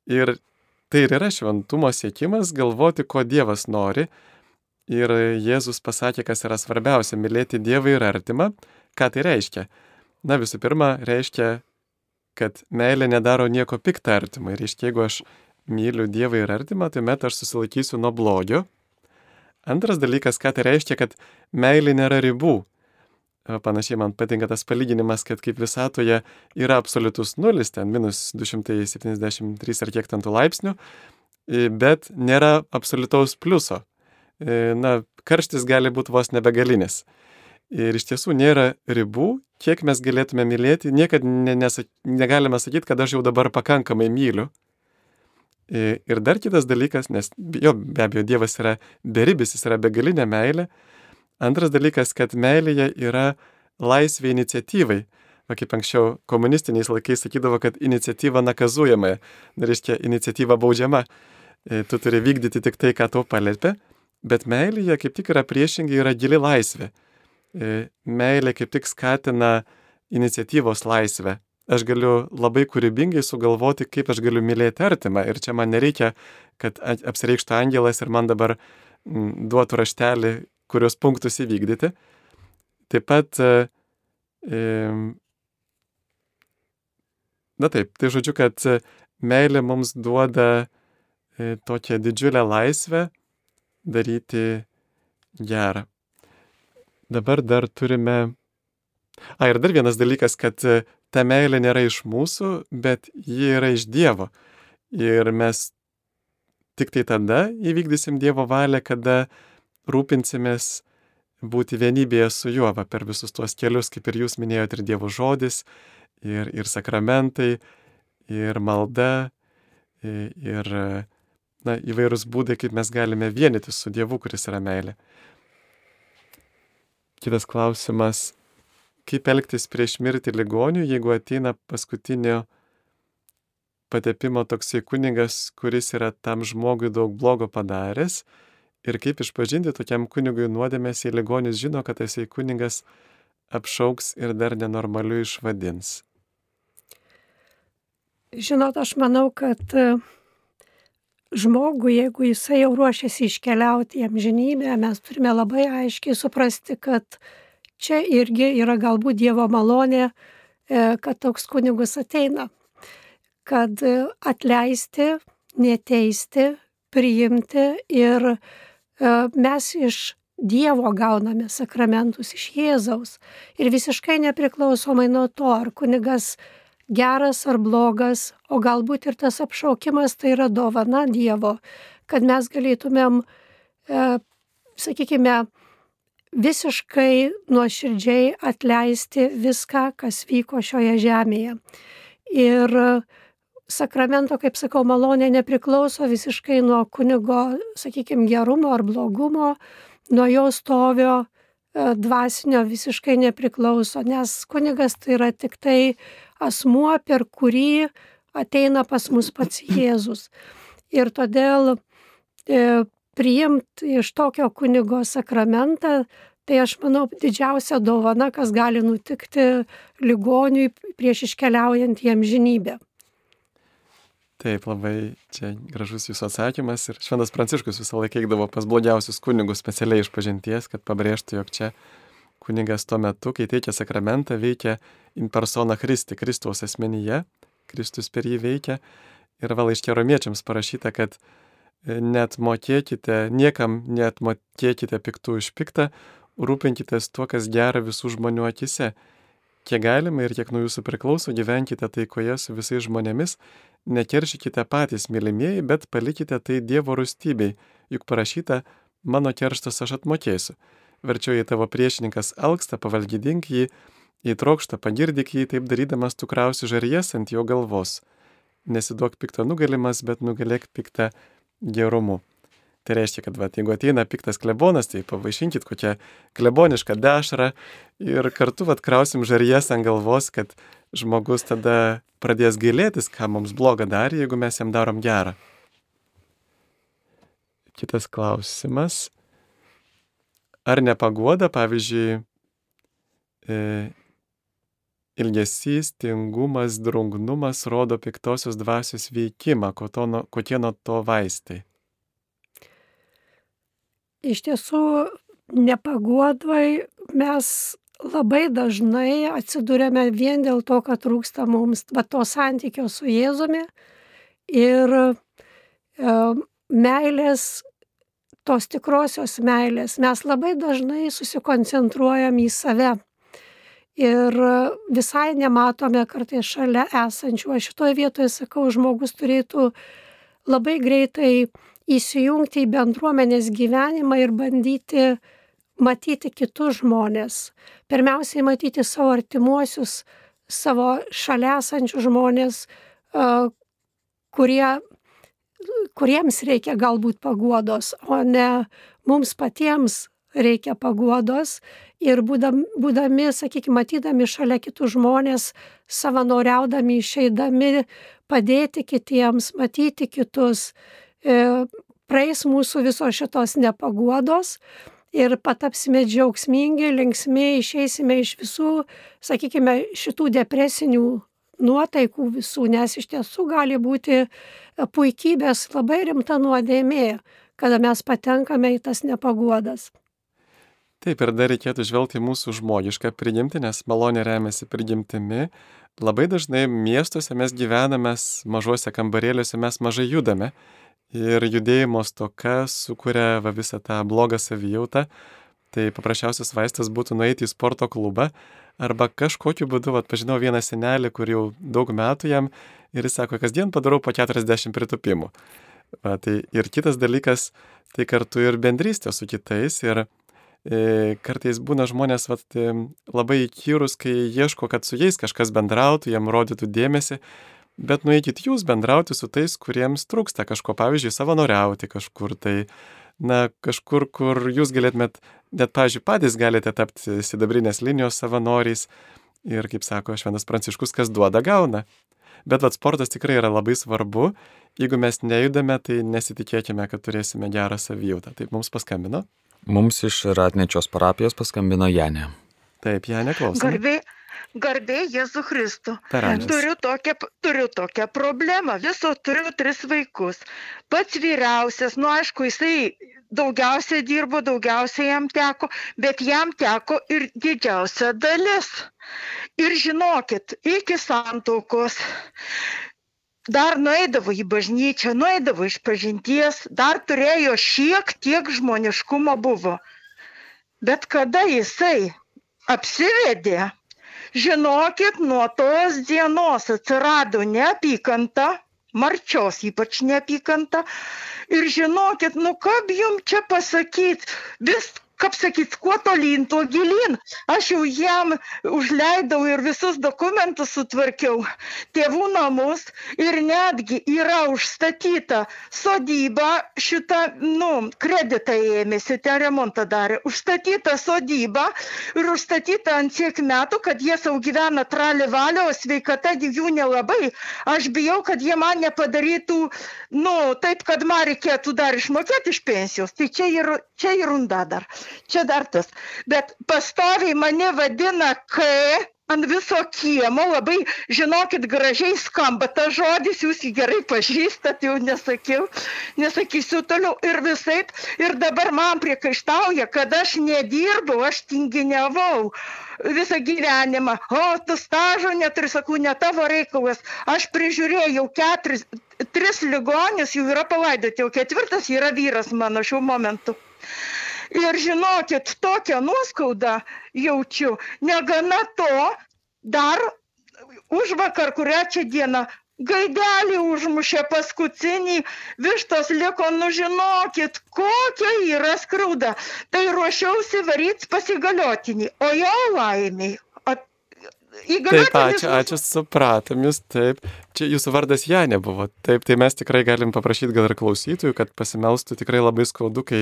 Ir tai ir yra šventumo siekimas galvoti, ko Dievas nori. Ir Jėzus pasakė, kas yra svarbiausia - mylėti Dievą ir artimą. Ką tai reiškia? Na visų pirma, reiškia, kad meilė nedaro nieko piktą artimui. Ir reiškia, jeigu aš myliu Dievą ir artimą, tuomet aš susilaikysiu nuo blogio. Antras dalykas, ką tai reiškia, kad meilė nėra ribų. Panašiai man patinka tas palyginimas, kad kaip visatoje yra absoliutus nulis, ten minus 273 ar kiek ten tų laipsnių, bet nėra absoliutaus pliuso. Na, karštis gali būti vos nebegalinis. Ir iš tiesų nėra ribų, kiek mes galėtume mylėti, niekad ne, nesak, negalime sakyti, kad aš jau dabar pakankamai myliu, Ir dar kitas dalykas, nes jo, be abejo, Dievas yra beribis, jis yra begalinė meilė. Antras dalykas, kad meilėje yra laisvė iniciatyvai. Va kaip anksčiau komunistiniais laikais sakydavo, kad iniciatyva nakazuojama, tai reiškia iniciatyva baudžiama. E, tu turi vykdyti tik tai, ką tau palėpė, bet meilėje kaip tik yra priešingai, yra gili laisvė. E, meilė kaip tik skatina iniciatyvos laisvę aš galiu labai kūrybingai sugalvoti, kaip aš galiu mylėti artimą. Ir čia man nereikia, kad apsireikštų angelas ir man dabar duotų raštelį, kurios punktus įvykdyti. Taip pat, e, na taip, tai žodžiu, kad meilė mums duoda e, tokią didžiulę laisvę daryti gerą. Dabar dar turime. A, ir dar vienas dalykas, kad ta meilė nėra iš mūsų, bet ji yra iš Dievo. Ir mes tik tai tada įvykdysim Dievo valią, kada rūpinsimės būti vienybėje su juo, va, per visus tuos kelius, kaip ir jūs minėjote, ir Dievo žodis, ir, ir sakramentai, ir malda, ir na, įvairūs būdai, kaip mes galime vienyti su Dievu, kuris yra meilė. Kitas klausimas, kaip elgtis prieš mirtį ligonių, jeigu ateina paskutinio patepimo toksai kunigas, kuris yra tam žmogui daug blogo padaręs ir kaip išpažinti tokiam kunigui nuodėmės, jei ligonis žino, kad tasai kunigas apšauks ir dar nenormaliu išvadins. Žinot, aš manau, kad e, žmogui, jeigu jisai jau ruošiasi iškeliauti į amžinybę, mes turime labai aiškiai suprasti, kad čia irgi yra galbūt Dievo malonė, e, kad toks kunigus ateina kad atleisti, neteisti, priimti ir e, mes iš Dievo gauname sakramentus iš Jėzaus. Ir visiškai nepriklausomai nuo to, ar kunigas geras ar blogas, o galbūt ir tas apšaukimas tai yra dovana Dievo, kad mes galėtumėm, e, sakykime, visiškai nuoširdžiai atleisti viską, kas vyko šioje žemėje. Ir e, sakramento, kaip sakau, malonė nepriklauso visiškai nuo kunigo, sakykime, gerumo ar blogumo, nuo jo stovio e, dvasinio visiškai nepriklauso, nes kunigas tai yra tik tai asmuo, per kurį ateina pas mus pats Jėzus. Ir todėl e, priimti iš tokio kunigo sakramentą, tai aš manau didžiausia dovana, kas gali nutikti ligoniui prieš iškeliaujant į amžinybę. Taip, labai čia gražus jūsų atsakymas ir Šventas Pranciškus visą laiką eidavo pas blogiausius kunigus specialiai iš pažinties, kad pabrėžtų, jog čia kunigas tuo metu, kai teikia sakramentą, veikia in persona Kristi, Kristaus asmenyje, Kristus per jį veikia. Ir va laiškė romiečiams parašyta, kad e, net mokėkite, niekam net mokėkite piktų iš piktą, rūpinkitės tuo, kas gera visų žmonių akise. Kiek galima ir kiek nuo jūsų priklauso, gyvenkite taikoje su visais žmonėmis, nekeršykite patys, mylimieji, bet palikite tai Dievo rūstybei, juk parašyta, mano kerštas aš atmokėsiu. Verčiau jei tavo priešininkas alksta, pavalgydink jį, jei trokšta, pagirdik jį, taip darydamas tu krausi žarijas ant jo galvos. Nesiduok pikto nugalimas, bet nugalėk piktą gerumu. Tai reiškia, kad va, jeigu ateina piktas klebonas, tai pavaišinkit kokią klebonišką dešrą ir kartu va, krausim žarijas ant galvos, kad žmogus tada pradės gailėtis, ką mums bloga darė, jeigu mes jam darom gerą. Kitas klausimas. Ar nepagoda, pavyzdžiui, e, ilgesys, tingumas, drungnumas rodo piktosios dvasios veikimą, kokie nuo to vaistai? Iš tiesų, nepagodoj mes labai dažnai atsidūrėme vien dėl to, kad trūksta mums va, to santykio su Jėzumi ir e, meilės, tos tikrosios meilės. Mes labai dažnai susikoncentruojam į save ir visai nematome kartais šalia esančių. Aš šitoje vietoje sakau, žmogus turėtų labai greitai įsijungti į bendruomenės gyvenimą ir bandyti matyti kitus žmonės. Pirmiausiai matyti savo artimuosius, savo šalia esančius žmonės, kurie, kuriems reikia galbūt paguodos, o ne mums patiems reikia paguodos ir būdami, būdami sakykime, matydami šalia kitų žmonės, savanoriaudami, išeidami, padėti kitiems, matyti kitus, praeis mūsų visos šitos nepaguodos ir patapsime džiaugsmingi, linksmi, išeisime iš visų, sakykime, šitų depresinių nuotaikų visų, nes iš tiesų gali būti puikybės labai rimta nuodėmė, kada mes patenkame į tas nepaguodas. Taip, ir dar reikėtų žvelgti mūsų žmogišką prigimtį, nes malonė remiasi prigimtimi. Labai dažnai miestuose mes gyvename, mažuose kambarėliuose mes mažai judame ir judėjimo stoka sukuria va, visą tą blogą savijautą, tai paprasčiausias vaistas būtų nueiti į sporto klubą arba kažkokiu būdu, va, pažinau vieną senelį, kur jau daug metų jam ir jis sako, kasdien padarau po 40 pritupimų. Va, tai ir kitas dalykas, tai kartu ir bendrystė su kitais ir e, kartais būna žmonės vat, e, labai įkyrus, kai ieško, kad su jais kažkas bendrautų, jam rodytų dėmesį, bet nueikit jūs bendrauti su tais, kuriems trūksta kažko, pavyzdžiui, savanoriauti kažkur, tai, na, kažkur, kur jūs galėtumėt, net, pavyzdžiui, patys galite tapti sidabrinės linijos savanoriais ir, kaip sako Šventas Pranciškus, kas duoda, gauna. Bet vat sportas tikrai yra labai svarbu. Jeigu mes nejudame, tai nesitikėkime, kad turėsime gerą savijautą. Taip mums paskambino. Mums iš Ratnečios parapijos paskambino Janė. Taip, Janė klausė. Garbė, garbė Jėzų Kristų. Turiu tokią, turiu tokią problemą. Viso turiu tris vaikus. Pats vyriausias, nu aišku, jisai daugiausiai dirbo, daugiausiai jam teko, bet jam teko ir didžiausia dalis. Ir žinokit, iki santaukos dar nueidavo į bažnyčią, nueidavo iš pažinties, dar turėjo šiek tiek žmoniškumo buvo. Bet kada jisai apsivedė, žinokit, nuo tos dienos atsirado neapykanta, marčios ypač neapykanta. Ir žinokit, nu kaip jum čia pasakyti, vis kaip sakyt, kuo tolyn, tuo gilyn. Aš jau jam užleidau ir visus dokumentus sutvarkiau, tėvų namus ir netgi yra užstatyta sodyba, šitą, nu, kreditą ėmėsi, ten remontą darė, užstatyta sodyba ir užstatyta ant tiek metų, kad jie savo gyvena trali valio, o sveikata jų nelabai. Aš bijau, kad jie man nepadarytų, nu, taip, kad man reikėtų dar išmokėti iš pensijos. Tai čia ir, čia ir runda dar čia dar tas. Bet pastoviai mane vadina K ant viso kiemo, labai, žinokit, gražiai skamba tas žodis, jūs jį gerai pažįstat, jau nesakiau, nesakysiu toliau ir visai. Ir dabar man priekaištauja, kad aš nedirbau, aš tinginiavau visą gyvenimą. O, tu stažo neturi, sakau, ne tavo reikalas. Aš prižiūrėjau keturis, tris ligonius, jų yra palaidoti, jau ketvirtas yra vyras mano šiuo momentu. Ir žinokit, tokią nuoskaudą jaučiu. Negana to, dar už vakar, kurią čia dieną, gaidelį užmušė paskutinį, vištos liko, nu žinokit, kokia yra skriauda. Tai ruošiausi varyti pasigaliotinį, o jo laimiai. Taip, ačiū, ačiū, supratom jūs, taip. Čia jūsų vardas Janė buvo. Taip, tai mes tikrai galim paprašyti gal ir klausytojų, kad pasimelstų tikrai labai skaudu, kai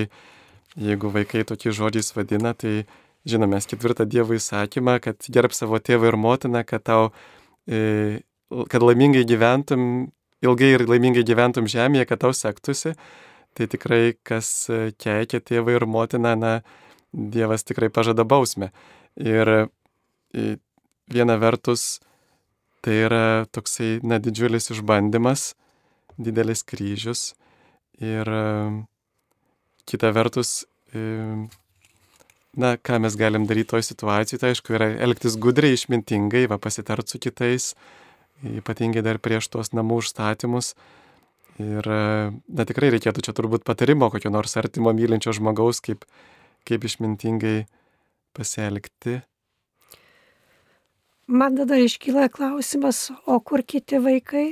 Jeigu vaikai tokiais žodžiais vadina, tai žinome ketvirtą Dievo įsakymą, kad gerb savo tėvą ir motiną, kad tau, e, kad laimingai gyventum, ilgai ir laimingai gyventum žemėje, kad tau sektųsi. Tai tikrai, kas keikia tėvą ir motiną, na, Dievas tikrai pažada bausmę. Ir e, viena vertus, tai yra toksai, na, didžiulis išbandymas, didelis kryžius. Ir kita vertus, na, ką mes galim daryti toj situacijai, tai aišku, yra elgtis gudriai, išmintingai, va, pasitart su kitais, ypatingai dar prieš tuos namų užstatymus. Ir, na, tikrai reikėtų čia turbūt patarimo kokio nors artimo mylinčio žmogaus, kaip, kaip išmintingai pasielgti. Man tada iškyla klausimas, o kur kiti vaikai?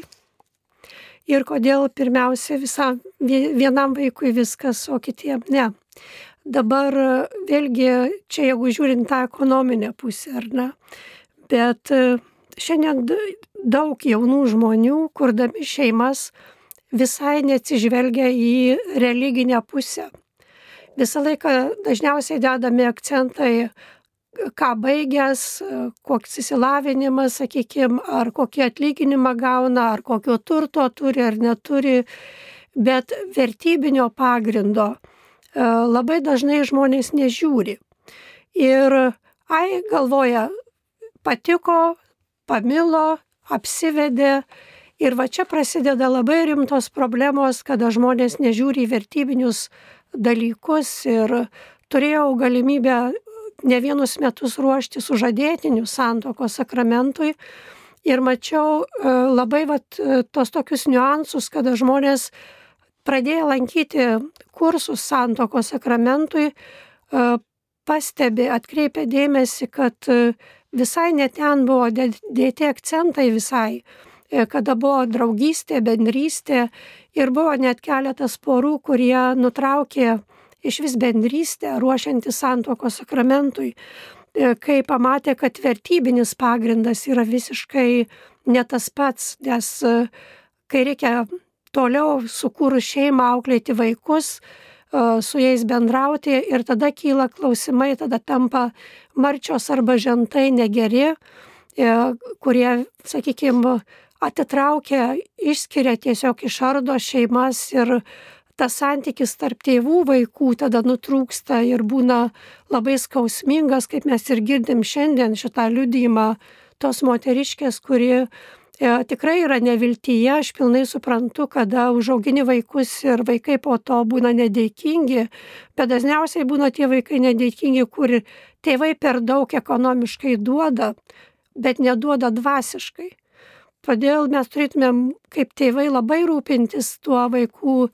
Ir kodėl pirmiausia visam, vienam vaikui viskas, o kitiem ne. Dabar vėlgi čia jeigu žiūrint tą ekonominę pusę, ar ne, bet e, šiandien daug jaunų žmonių, kurdami šeimas, visai neatsižvelgia į religinę pusę. Visą laiką dažniausiai dedame akcentą į ką baigęs, koks įsilavinimas, sakykime, ar kokį atlyginimą gauna, ar kokio turto turi ar neturi, bet vertybinio pagrindo e, labai dažnai žmonės nežiūri. Ir, ai, galvoja, patiko, pamilo, apsivedė. Ir va čia prasideda labai rimtos problemos, kada žmonės nežiūri į vertybinius dalykus ir turėjau galimybę ne vienus metus ruošti sužadėtinių santokos sakramentui. Ir mačiau e, labai vat, e, tos tokius niuansus, kada žmonės pradėjo lankyti kursus santokos sakramentui, e, pastebi, atkreipia dėmesį, kad visai net ten buvo dėti akcentai visai, kada buvo draugystė, bendrystė. Ir buvo net keletas porų, kurie nutraukė iš vis bendrystę, ruošiantis santokos sakramentui, e, kai pamatė, kad vertybinis pagrindas yra visiškai ne tas pats, nes e, kai reikia toliau sukūrus šeimą, auklėti vaikus, e, su jais bendrauti ir tada kyla klausimai, tada tampa marčios arba žentai negeri, kurie, sakykime, atitraukia, išskiria tiesiog išardo šeimas ir tas santykis tarp tėvų vaikų tada nutrūksta ir būna labai skausmingas, kaip mes ir girdim šiandien šitą liudymą tos moteriškės, kuri e, tikrai yra neviltyje, aš pilnai suprantu, kada užaugini vaikus ir vaikai po to būna nedėkingi, bet dažniausiai būna tie vaikai nedėkingi, kur tėvai per daug ekonomiškai duoda, bet neduoda dvasiškai. Todėl mes turėtumėm kaip tėvai labai rūpintis tuo vaikų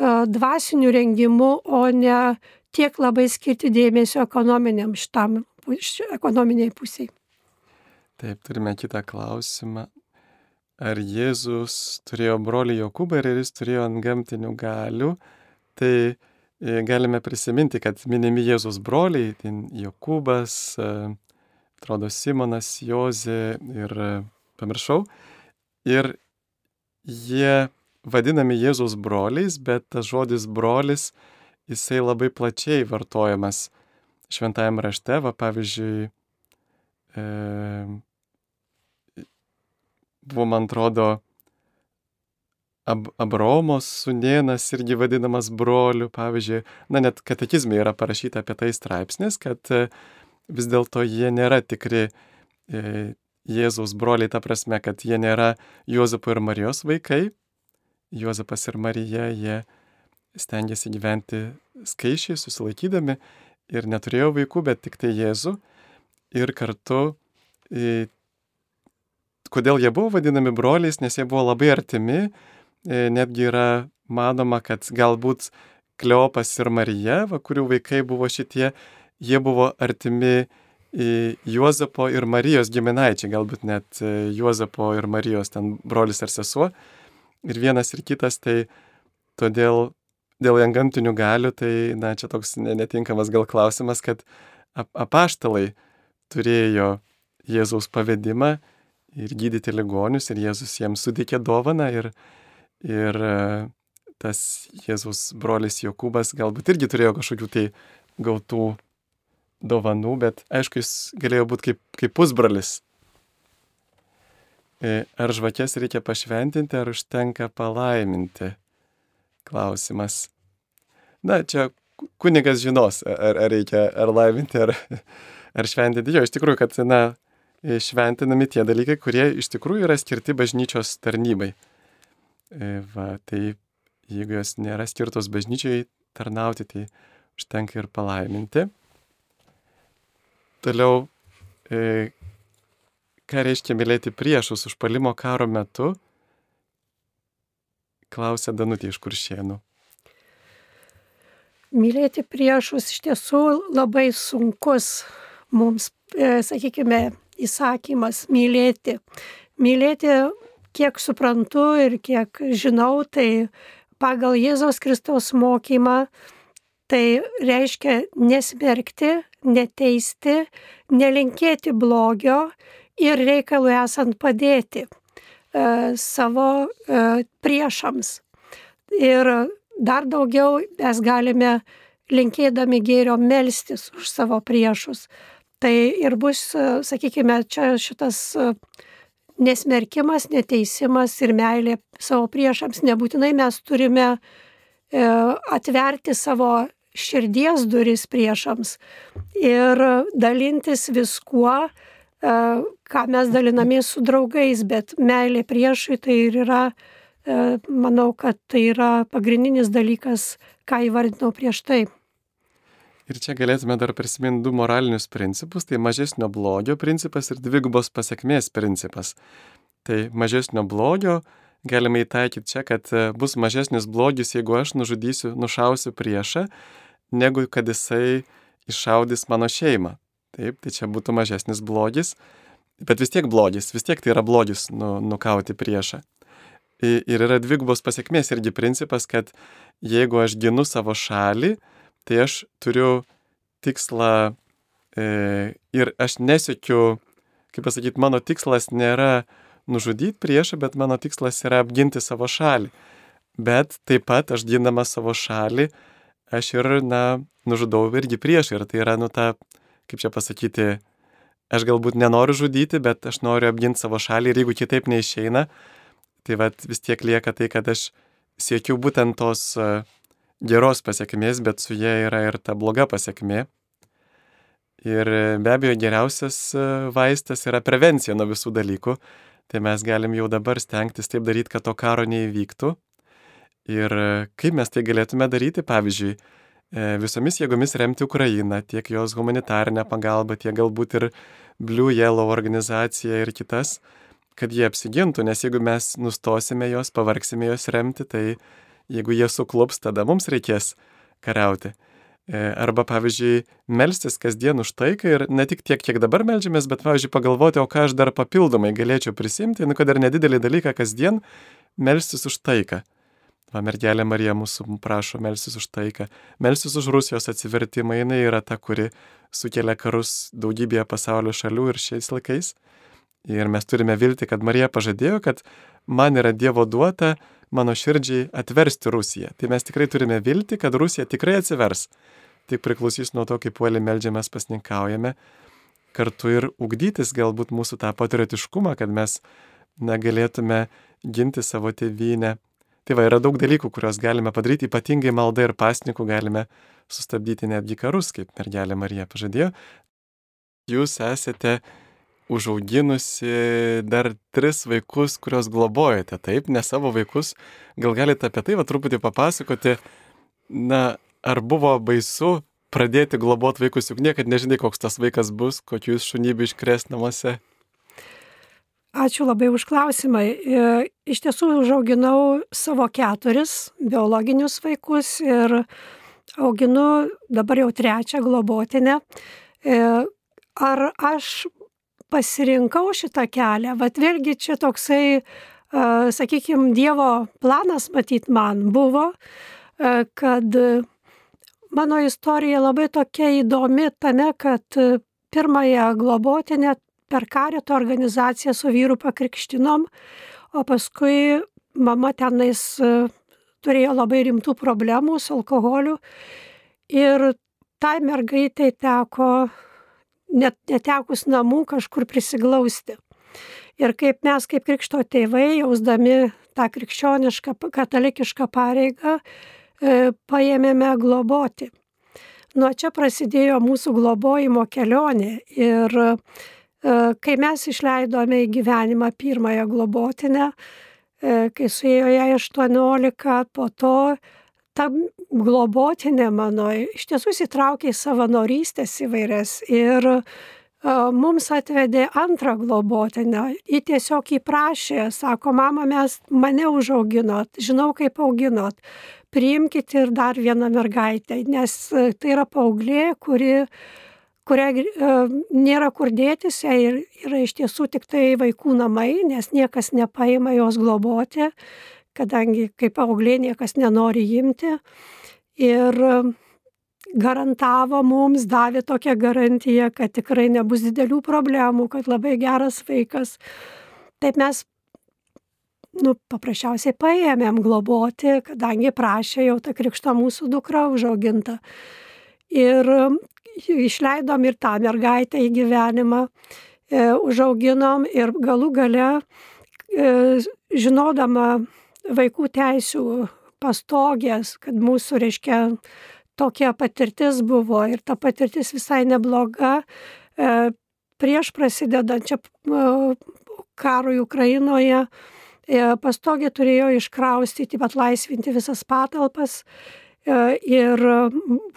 dvasiniu rengimu, o ne tiek labai skirti dėmesio ekonominiam šitam, ekonominiai pusiai. Taip, turime kitą klausimą. Ar Jėzus turėjo brolį Jokūbą ir jis turėjo ant gamtinių galių? Tai e, galime prisiminti, kad minimi Jėzus broliai, tai Jokūbas, e, atrodo Simonas, Jozė ir e, pamiršau. Ir jie vadinami Jėzaus broliais, bet tas žodis brolis, jisai labai plačiai vartojamas šventajame rašte, va pavyzdžiui, e, buvo, man atrodo, Ab Abromos sunėnas irgi vadinamas broliu, pavyzdžiui, na net katekizmai yra parašyta apie tai straipsnis, kad e, vis dėlto jie nėra tikri e, Jėzaus broliai, ta prasme, kad jie nėra Juozapo ir Marijos vaikai, Juozapas ir Marija, jie stengiasi gyventi skaičiai, susilaikydami ir neturėjo vaikų, bet tik tai Jėzų. Ir kartu, kodėl jie buvo vadinami broliais, nes jie buvo labai artimi, netgi yra manoma, kad galbūt Kleopas ir Marija, va, kurių vaikai buvo šitie, jie buvo artimi Juozapo ir Marijos giminaičiai, galbūt net Juozapo ir Marijos ten brolis ar sesuo ir vienas ir kitas, tai todėl dėl jangamtinių galių, tai, na, čia toks netinkamas gal klausimas, kad apaštalai turėjo Jėzaus pavedimą ir gydyti ligonius ir Jėzus jiems suteikė dovaną ir, ir e, tas Jėzaus brolis Jokūbas galbūt irgi turėjo kažkokių tai gautų dovanų, bet aišku, jis galėjo būti kaip, kaip pusbrolis ar žvakės reikia pašventinti, ar užtenka palaiminti? Klausimas. Na, čia kunigas žinos, ar, ar reikia ar laiminti, ar, ar šventinti. Jo, iš tikrųjų, kad, na, šventinami tie dalykai, kurie iš tikrųjų yra skirti bažnyčios tarnybai. E, va, tai jeigu jos nėra skirtos bažnyčiai tarnauti, tai užtenka ir palaiminti. Toliau, e, Ką reiškia mylėti priešus užpalimo karo metu? Klausė Danutė iš Kuršienų. Mylėti priešus iš tiesų labai sunkus mums, e, sakykime, įsakymas mylėti. Mylėti, kiek suprantu ir kiek žinau, tai pagal Jėzaus Kristaus mokymą tai reiškia nesmerkti, neteisti, nelinkėti blogio ir reikalui esant padėti e, savo e, priešams. Ir dar daugiau mes galime linkėdami gėrio melstis už savo priešus. Tai ir bus, e, sakykime, čia šitas nesmerkimas, neteisimas ir meilė savo priešams. Nebūtinai mes turime atverti savo širdies duris priešams ir dalintis viskuo, ką mes dalinamės su draugais, bet meilė priešui tai ir yra, e, manau, kad tai yra pagrindinis dalykas, ką įvardinau prieš tai. Ir čia galėtume dar prisiminti du moralinius principus, tai mažesnio blogio principas ir dvigubos pasiekmės principas. Tai mažesnio blogio galime įtaikyti čia, kad e, bus mažesnis blogis, jeigu aš nužudysiu, nušausiu priešą, negu kad jisai iššaudys mano šeimą. Taip, tai čia būtų mažesnis blogis, bet vis tiek blogis, vis tiek tai yra blogis nu, nukauti priešą. Ir yra dvigubos pasiekmės irgi principas, kad jeigu aš ginu savo šalį, tai aš turiu tikslą e, ir aš nesiekiu, kaip pasakyti, mano tikslas nėra nužudyti priešą, bet mano tikslas yra apginti savo šalį. Bet taip pat aš gindamas savo šalį, aš ir, na, nužudau irgi priešą. Ir tai yra, nu, ta, kaip čia pasakyti, aš galbūt nenoriu žudyti, bet aš noriu apginti savo šalį ir jeigu kitaip neišeina, tai vat, vis tiek lieka tai, kad aš siekiu būtent tos uh, geros pasiekmės, bet su jie yra ir ta bloga pasiekmė. Ir be abejo geriausias e, vaistas yra prevencija nuo visų dalykų. Tai mes galim jau dabar stengtis taip daryti, kad to karo neįvyktų. Ir e, kaip mes tai galėtume daryti, pavyzdžiui, e, visomis jėgomis remti Ukrainą, tiek jos humanitarinę pagalbą, tiek galbūt ir Blue Yellow organizaciją ir kitas, kad jie apsigintų, nes jeigu mes nustosime jos, pavargsime jos remti, tai jeigu jie suklups, tada mums reikės kariauti. E, arba, pavyzdžiui, melstis kasdien už taiką ir ne tik tiek, kiek dabar melžiamės, bet, pavyzdžiui, pagalvoti, o ką aš dar papildomai galėčiau prisimti, nu, kad ir nedidelį dalyką kasdien melstis už taiką. Va, mergelė Marija mūsų prašo melstis už taiką, melstis už Rusijos atsivertimą, jinai yra ta, kuri sukelia karus daugybėje pasaulio šalių ir šiais laikais. Ir mes turime vilti, kad Marija pažadėjo, kad man yra Dievo duota mano širdžiai atversti Rusiją. Tai mes tikrai turime vilti, kad Rusija tikrai atsivers. Tik priklausys nuo to, kaip puolį melžiamės, pasninkaujame, kartu ir ugdytis galbūt mūsų tą patriotiškumą, kad mes negalėtume ginti savo tėvynę. Tai va, yra daug dalykų, kuriuos galime padaryti, ypatingai malda ir pasnikų galime sustabdyti netgi karus, kaip mergelė Marija pažadėjo. Jūs esate užauginusi dar tris vaikus, kuriuos globojate, taip, ne savo vaikus. Gal galite apie tai va truputį papasakoti, na, ar buvo baisu pradėti globoti vaikus, juk niekad nežinai, koks tas vaikas bus, kokių jūs šunybių iškres namuose. Ačiū labai už klausimą. E, iš tiesų užauginau savo keturis biologinius vaikus ir auginu dabar jau trečią globotinę. E, ar aš pasirinkau šitą kelią, bet vėlgi čia toksai, sakykime, Dievo planas matyt man buvo, kad mano istorija labai tokia įdomi tame, kad pirmąją globotinę per karito organizaciją su vyru pakrikštinom, o paskui mama tenais turėjo labai rimtų problemų su alkoholiu ir tai mergaitai teko net netekus namų kažkur prisiglausti. Ir kaip mes, kaip krikšto tėvai, jausdami tą krikščionišką, katalikišką pareigą, e, paėmėme globoti. Nuo čia prasidėjo mūsų globojimo kelionė ir e, kai mes išleidome į gyvenimą pirmąją globotinę, e, kai suėjo jai 18, po to ta globotinė mano iš tiesų įsitraukė į savanorystės įvairias ir mums atvedė antrą globotinę. Ji tiesiog įprašė, sako, mama, mes mane užauginot, žinau, kaip auginot, priimkite ir dar vieną mergaitę, nes tai yra paauglė, kuri kuria nėra kur dėtis, jai yra iš tiesų tik tai vaikų namai, nes niekas nepaima jos globoti kadangi kaip auglė niekas nenori imti. Ir garantavo mums, davė tokią garantiją, kad tikrai nebus didelių problemų, kad labai geras vaikas. Taip mes, nu, paprasčiausiai paėmėm globoti, kadangi prašė jau ta krikšto mūsų dukra užauginta. Ir išleidom ir tą mergaitę į gyvenimą, e, užauginom ir galų gale, e, žinodama vaikų teisų pastogės, kad mūsų, reiškia, tokia patirtis buvo ir ta patirtis visai nebloga. E, prieš e, karui Ukrainoje, pastogė turėjo iškraustyti, atlaisvinti visas patalpas. Ir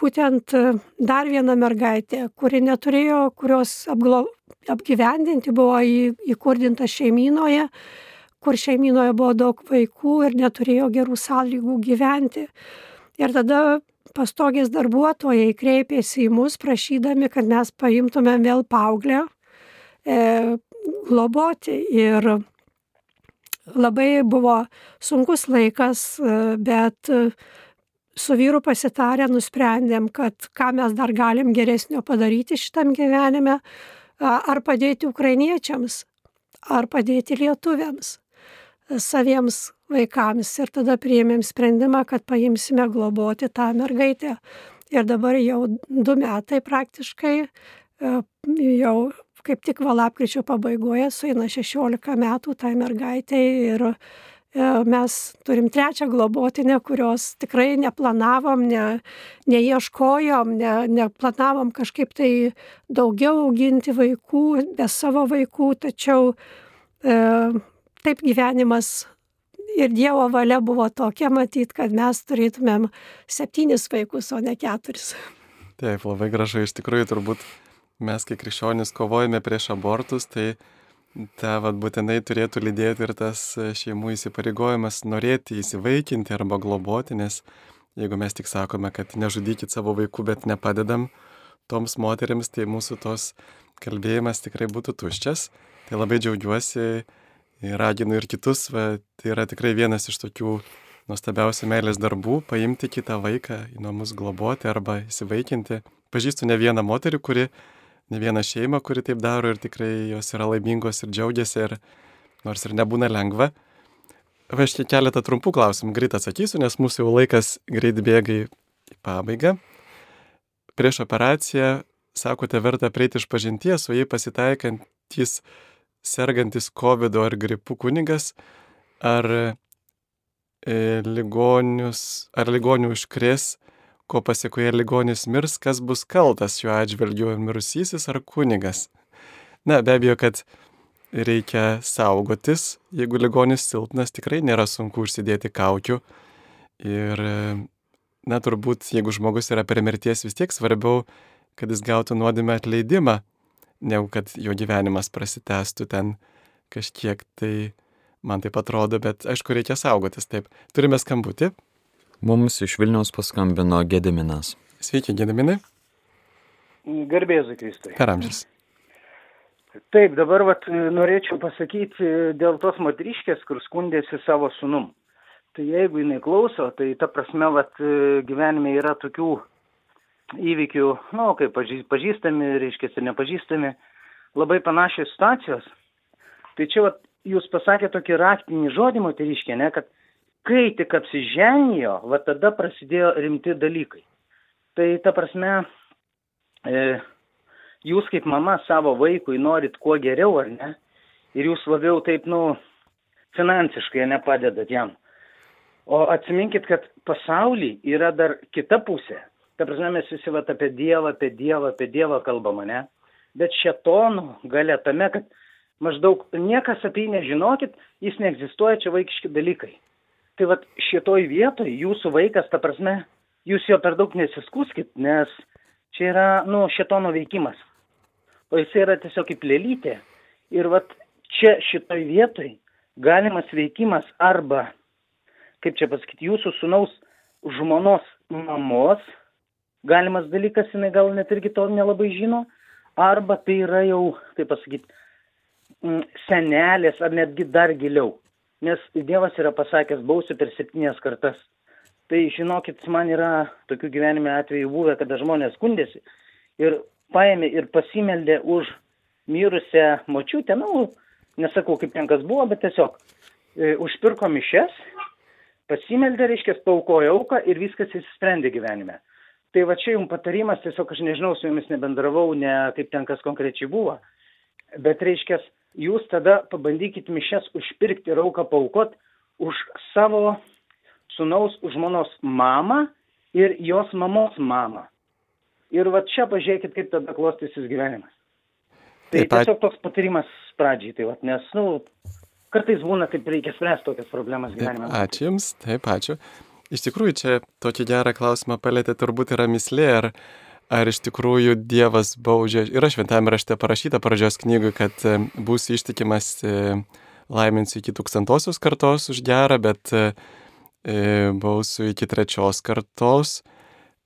būtent dar viena mergaitė, kuri neturėjo, kurios apglo, apgyvendinti buvo įkurdinta šeimynoje, kur šeimynoje buvo daug vaikų ir neturėjo gerų sąlygų gyventi. Ir tada pastogės darbuotojai kreipėsi į mus prašydami, kad mes paimtumėm vėl paauglę e, globoti. Ir labai buvo sunkus laikas, e, bet su vyru pasitarę nusprendėm, kad ką mes dar galim geresnio padaryti šitam gyvenime, ar padėti ukrainiečiams, ar padėti lietuviams, saviems vaikams. Ir tada priėmėm sprendimą, kad paimsime globoti tą mergaitę. Ir dabar jau du metai praktiškai, jau kaip tik valapkričio pabaigoje suina 16 metų tai mergaitė ir mes turim trečią globotinę, kurios tikrai neplanavom, ne, neieškojom, ne, neplanavom kažkaip tai daugiau auginti vaikų, be savo vaikų, tačiau e, taip gyvenimas ir Dievo valia buvo tokia matyt, kad mes turėtumėm septynis vaikus, o ne keturis. Taip, labai gražu, iš tikrųjų turbūt mes, kai krikščionys kovojame prieš abortus, tai tą vat, būtinai turėtų lydėti ir tas šeimų įsipareigojimas norėti įsivaikinti arba globoti, nes jeigu mes tik sakome, kad nežudykit savo vaikų, bet nepadedam toms moteriams, tai mūsų tos kalbėjimas tikrai būtų tuščias. Tai labai džiaugiuosi ir raginu ir kitus, va, tai yra tikrai vienas iš tokių nuostabiausių meilės darbų - paimti kitą vaiką į namus globoti arba įsivaikinti. Pažįstu ne vieną moterį, kuri ne vieną šeimą, kuri taip daro ir tikrai jos yra laimingos ir džiaugiasi, ir, nors ir nebūna lengva. Va, aš keletą trumpų klausimų greit atsakysiu, nes mūsų jau laikas greit bėga į pabaigą. Prieš operaciją, sakote, verta prieiti iš pažinties, o jei pasitaikantis sergantis COVID ar gripu kunigas, ar, e, ligonius, ar ligonių užkrės ko pasiekoje ligonis mirs, kas bus kaltas šiuo atžvilgiu mirusysis ar kunigas. Na, be abejo, kad reikia saugotis, jeigu ligonis silpnas, tikrai nėra sunku užsidėti kaukių. Ir, na, turbūt, jeigu žmogus yra per mirties, vis tiek svarbiau, kad jis gautų nuodėmę atleidimą, negu kad jo gyvenimas prasitęstų ten kažkiek. Tai man taip atrodo, bet aišku, reikia saugotis. Taip, turime skambutį. Mums iš Vilniaus paskambino Gediminas. Sveiki, Gediminai. Garbėzu Kristui. Per amžius. Taip, dabar vat, norėčiau pasakyti dėl tos moteriškės, kur skundėsi savo sunum. Tai jeigu jinai klauso, tai ta prasme, vat, gyvenime yra tokių įvykių, na, nu, kaip pažįstami, reiškia, ir nepažįstami, labai panašios situacijos. Tai čia vat, jūs pasakėte tokį raktinį žodį moteriškė, ne, kad kai tik apsiženijo, va tada prasidėjo rimti dalykai. Tai ta prasme, e, jūs kaip mama savo vaikui norit kuo geriau, ar ne? Ir jūs labiau taip, nu, finansiškai nepadedat jam. O atsiminkit, kad pasaulyje yra dar kita pusė. Ta prasme, mes visi vat apie Dievą, apie Dievą, apie Dievą kalbame, ne? Bet šetonų galia tame, kad maždaug niekas apie jį nežinokit, jis neegzistuoja, čia vaikiški dalykai. Tai vat šitoj vietoj jūsų vaikas, ta prasme, jūs jo per daug nesiskuskit, nes čia yra, nu, šitono veikimas. O jis yra tiesiog kaip lėlytė. Ir vat čia šitoj vietoj galimas veikimas arba, kaip čia pasakyti, jūsų sunaus žmonos mamos, galimas dalykas, jinai gal net irgi to nelabai žino, arba tai yra jau, kaip pasakyti, senelės ar netgi dar giliau nes Dievas yra pasakęs bausiu per septynės kartas. Tai žinokit, man yra tokių gyvenime atvejų buvę, kada žmonės skundėsi ir paėmė ir pasimeldė už mirusią močiutę, na, nesakau, kaip ten kas buvo, bet tiesiog e, užpirko mišes, pasimeldė, reiškia, paukojo auką ir viskas įsisprendė gyvenime. Tai va čia jums patarimas, tiesiog aš nežinau, su jumis nebendravau, ne kaip ten kas konkrečiai buvo, bet reiškia, jūs tada pabandykit mišes užpirkti ir auką paukot už savo sunaus žmonos mamą ir jos mamos mamą. Ir va čia pažiūrėkit, kaip tada klostysis gyvenimas. Tai taip, tiesiog toks patarimas pradžiai, tai va, nes, nu, kartais būna, kaip reikia spręsti tokias problemas gyvenime. Ačiū Jums, taip, ačiū. Iš tikrųjų, čia tokį gerą klausimą palėtė turbūt yra mislė, ar ar iš tikrųjų Dievas baudžia. Yra šventame rašte parašyta pradžios knygui, kad e, bus ištikimas e, laiminsiu iki tūkstantosios kartos už gerą, bet e, bausiu iki trečios kartos.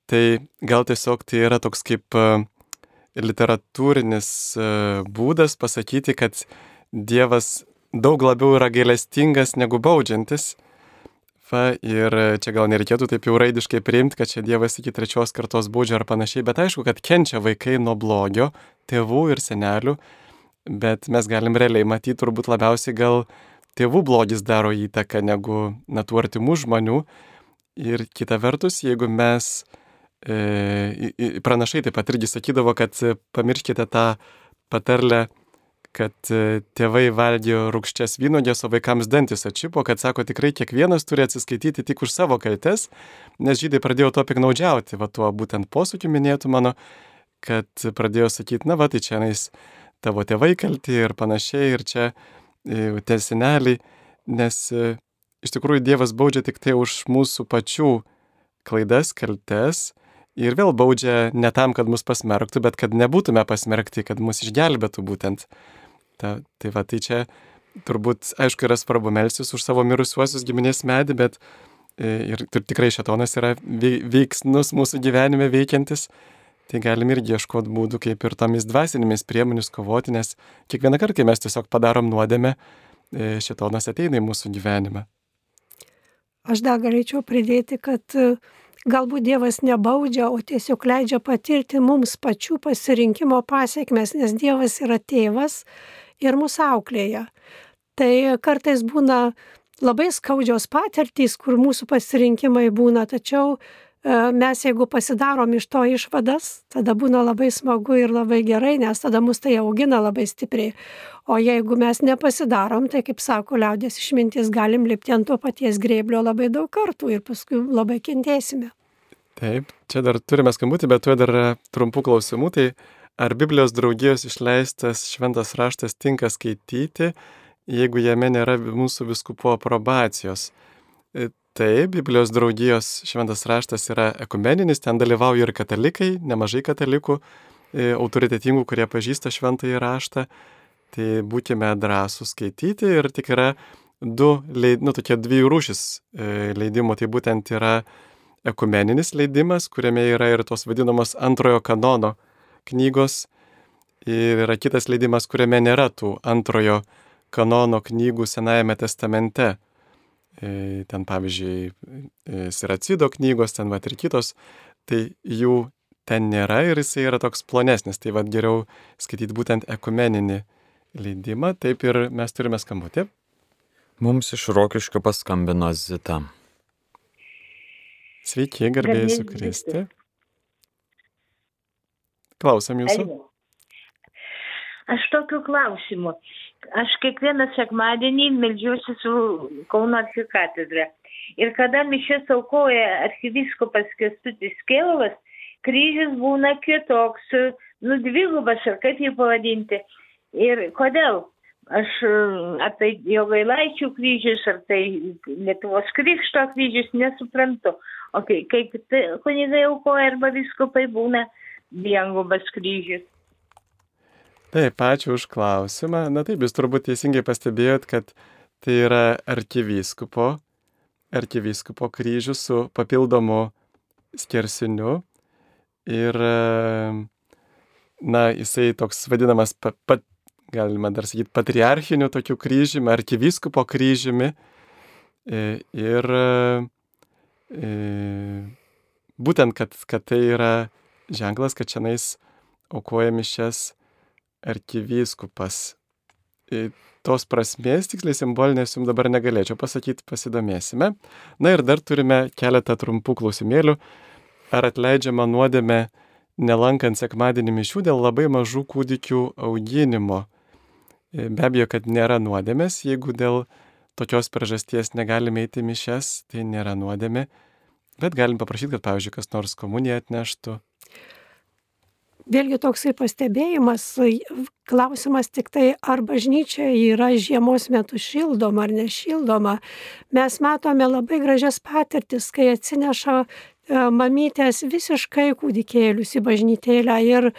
Tai gal tiesiog tai yra toks kaip literatūrinis būdas pasakyti, kad Dievas daug labiau yra gailestingas negu baudžiantis. Va, ir čia gal nereikėtų taip jau raidiškai priimti, kad čia Dievas iki trečios kartos baudžia ar panašiai, bet aišku, kad kenčia vaikai nuo blogio, tėvų ir senelių, bet mes galim realiai matyti turbūt labiausiai gal tėvų blogis daro įtaką negu natų artimų žmonių. Ir kita vertus, jeigu mes, e, pranašai taip pat irgi sakydavo, kad pamirškite tą patarlę, kad e, tėvai valgė rūkščias vynogės, o vaikams dantis atšipo, kad sako, tikrai kiekvienas turi atsiskaityti tik už savo kaltes, nes žydai pradėjo to piknaudžiauti, va tuo būtent posūkiu minėtų mano, kad pradėjo sakyti, na va, tai čia nais tavo tėvai kalti ir panašiai, ir čia e, tie seneliai, nes e, iš tikrųjų Dievas baudžia tik tai už mūsų pačių klaidas, kaltes, ir vėl baudžia ne tam, kad mus pasmerktų, bet kad nebūtume pasmerkti, kad mus išgelbėtų būtent. Ta, tai va, tai čia turbūt, aišku, yra svarbu melsis už savo mirusiuosius giminės medį, bet e, ir, ir tikrai šetonas yra veiksnus mūsų gyvenime veikiantis, tai galim irgi ieškoti būdų, kaip ir tomis dvasinėmis priemonės kovoti, nes kiekvieną kartą, kai mes tiesiog padarom nuodėmę, e, šetonas ateina į mūsų gyvenimą. Aš dar galėčiau pridėti, kad e, galbūt Dievas nebaudžia, o tiesiog leidžia patirti mums pačių pasirinkimo pasiekmes, nes Dievas yra tėvas ir mūsų auklėja. Tai kartais būna labai skaudžios patirtys, kur mūsų pasirinkimai būna, tačiau e, mes jeigu pasidarom iš to išvadas, tada būna labai smagu ir labai gerai, nes tada mus tai augina labai stipriai. O jeigu mes nepasidarom, tai kaip sako liaudės išmintis, galim lipti ant to paties grėblio labai daug kartų ir paskui labai kentėsime. Taip, čia dar turime skambutį, bet tuo dar trumpų klausimų. Tai Ar Biblijos draugijos išleistas šventas raštas tinka skaityti, jeigu jame nėra mūsų viskupo aprobacijos? E, taip, Biblijos draugijos šventas raštas yra ekumeninis, ten dalyvauja ir katalikai, nemažai katalikų, e, autoritetingų, kurie pažįsta šventąjį raštą. Tai būkime drąsūs skaityti ir tik yra du, leid, nu, tokie dvi rūšis e, leidimo. Tai būtent yra ekumeninis leidimas, kuriame yra ir tos vadinamos antrojo kanono knygos ir yra kitas leidimas, kuriame nėra tų antrojo kanono knygų Senajame testamente. E, ten pavyzdžiui, e, Siracido knygos, ten va ir kitos, tai jų ten nėra ir jisai yra toks plonesnis, tai va geriau skaityti būtent ekumeninį leidimą, taip ir mes turime skambutį. Mums iš Rokiškio paskambino Zita. Sveiki, garbėjai su Kristi. Klausom jūsų. Aš tokiu klausimu. Aš kiekvieną sekmadienį melžiuosi su Kauno arkikatedra. Ir kada mišės aukoja arkiviskupas Kestutis Kėlovas, kryžius būna kitoks, nu dvigubas, ar kaip jį pavadinti. Ir kodėl? Aš, ar tai jo gailaičių kryžius, ar tai Lietuvos krikšto kryžius, nesuprantu. O kai, tai, kunigai aukoja arba viskupai būna, viengubas kryžius. Taip, ačiū už klausimą. Na taip, jūs turbūt teisingai pastebėjot, kad tai yra arkivyskupo, arkivyskupo kryžius su papildomu skersiniu. Ir, na, jisai toks vadinamas, pa, pa, galima dar sakyti, patriarchiniu tokiu kryžiumi, arkivyskupo kryžiumi. E, ir e, būtent, kad, kad tai yra ženklas, kad šiandien aukoja mišes arkivyskupas. Ir tos prasmės, tiksliai simbolinės, jums dabar negalėčiau pasakyti, pasidomėsime. Na ir dar turime keletą trumpų klausimėlių. Ar atleidžiama nuodėme nelankant sekmadienį mišių dėl labai mažų kūdikių auginimo? Be abejo, kad nėra nuodėmės, jeigu dėl tokios priežasties negalime eiti mišes, tai nėra nuodėmė, bet galim paprašyti, kad, pavyzdžiui, kas nors komuniją atneštų vėlgi toksai pastebėjimas, klausimas tik tai, ar bažnyčia yra žiemos metu šildoma ar nešildoma. Mes matome labai gražias patirtis, kai atsineša e, mamytės visiškai kūdikėlius į bažnytėlę ir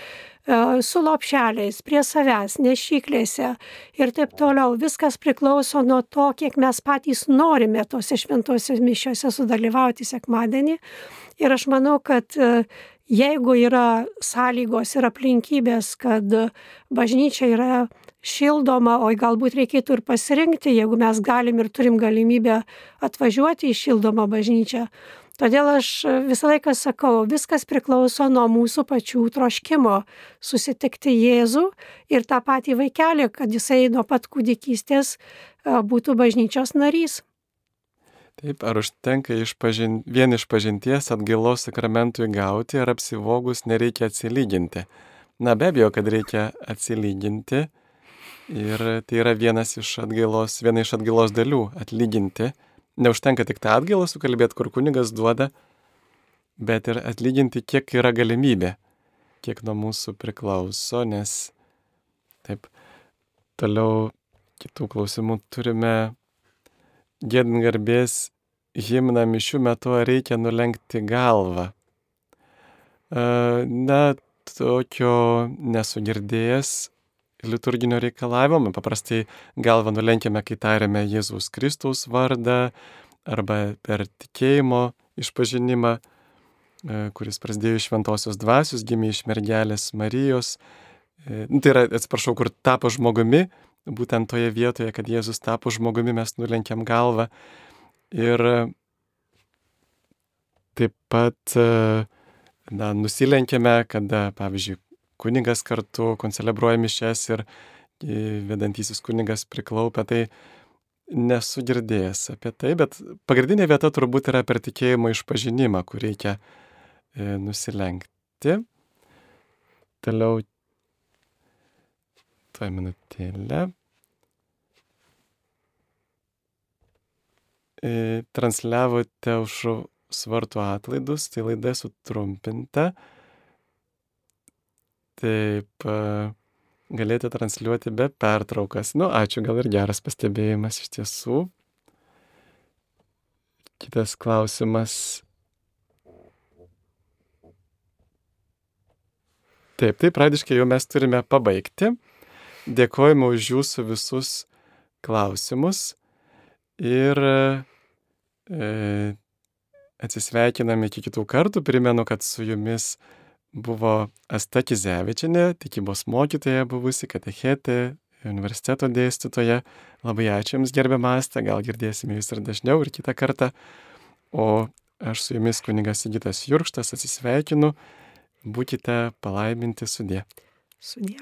su lopšeliais prie savęs, nešyklėse ir taip toliau. Viskas priklauso nuo to, kiek mes patys norime tose šventosios mišiose sudalyvauti sekmadienį. Ir aš manau, kad e, jeigu yra sąlygos ir aplinkybės, kad bažnyčia yra šildoma, o galbūt reikėtų ir pasirinkti, jeigu mes galim ir turim galimybę atvažiuoti į šildomą bažnyčią. Todėl aš visą laiką sakau, viskas priklauso nuo mūsų pačių troškimo susitikti Jėzų ir tą patį vaikelį, kad jisai nuo pat kūdikystės būtų bažnyčios narys. Taip, ar užtenka išpažin... vien iš pažinties atgailos sakramentui gauti, ar apsivogus nereikia atsilyginti? Na be abejo, kad reikia atsilyginti ir tai yra vienas iš atgailos, viena iš atgailos dalių - atlyginti neužtenka tik tą atgailą sukalbėti, kur kunigas duoda, bet ir atlyginti, kiek yra galimybė, kiek nuo mūsų priklauso, nes taip, toliau kitų klausimų turime gėdint garbės himną mišių metu, ar reikia nulenkti galvą. Na, tokio nesugirdėjęs liturginio reikalavimo. Paprastai galvą nulenkiame, kai tariame Jėzus Kristaus vardą arba per tikėjimo išpažinimą, e, kuris prasidėjo iš šventosios dvasios, gimė iš mergelės Marijos. E, nu, tai yra, atsiprašau, kur tapo žmogumi, būtent toje vietoje, kad Jėzus tapo žmogumi, mes nulenkiam galvą. Ir taip pat e, na, nusilenkėme, kada, pavyzdžiui, kunigas kartu koncelebruoja mišes ir vedantysis kunigas priklaupia, tai nesu girdėjęs apie tai, bet pagrindinė vieta turbūt yra per tikėjimo išpažinimą, kur reikia e, nusilenkti. Toliau, tuo minutėlę. E, transliavote už svartų atlaidus, tai laida sutrumpinta. Taip, galėtų transliuoti be pertraukas. Nu, ačiū, gal ir geras pastebėjimas iš tiesų. Kitas klausimas. Taip, taip, pradiškai jau mes turime pabaigti. Dėkojame už jūsų visus klausimus ir e, atsisveikiname iki kitų kartų. Primenu, kad su jumis buvo Asta Kizevičinė, tikybos mokytoja buvusi, katechetė, universiteto dėstytoja. Labai ačiū Jums gerbiamą Astą, gal girdėsime Jūs ir dažniau ir kitą kartą. O aš su Jumis kuningas Sigitas Jurkštas atsisveikinu. Būkite palaiminti sudė. Sudė.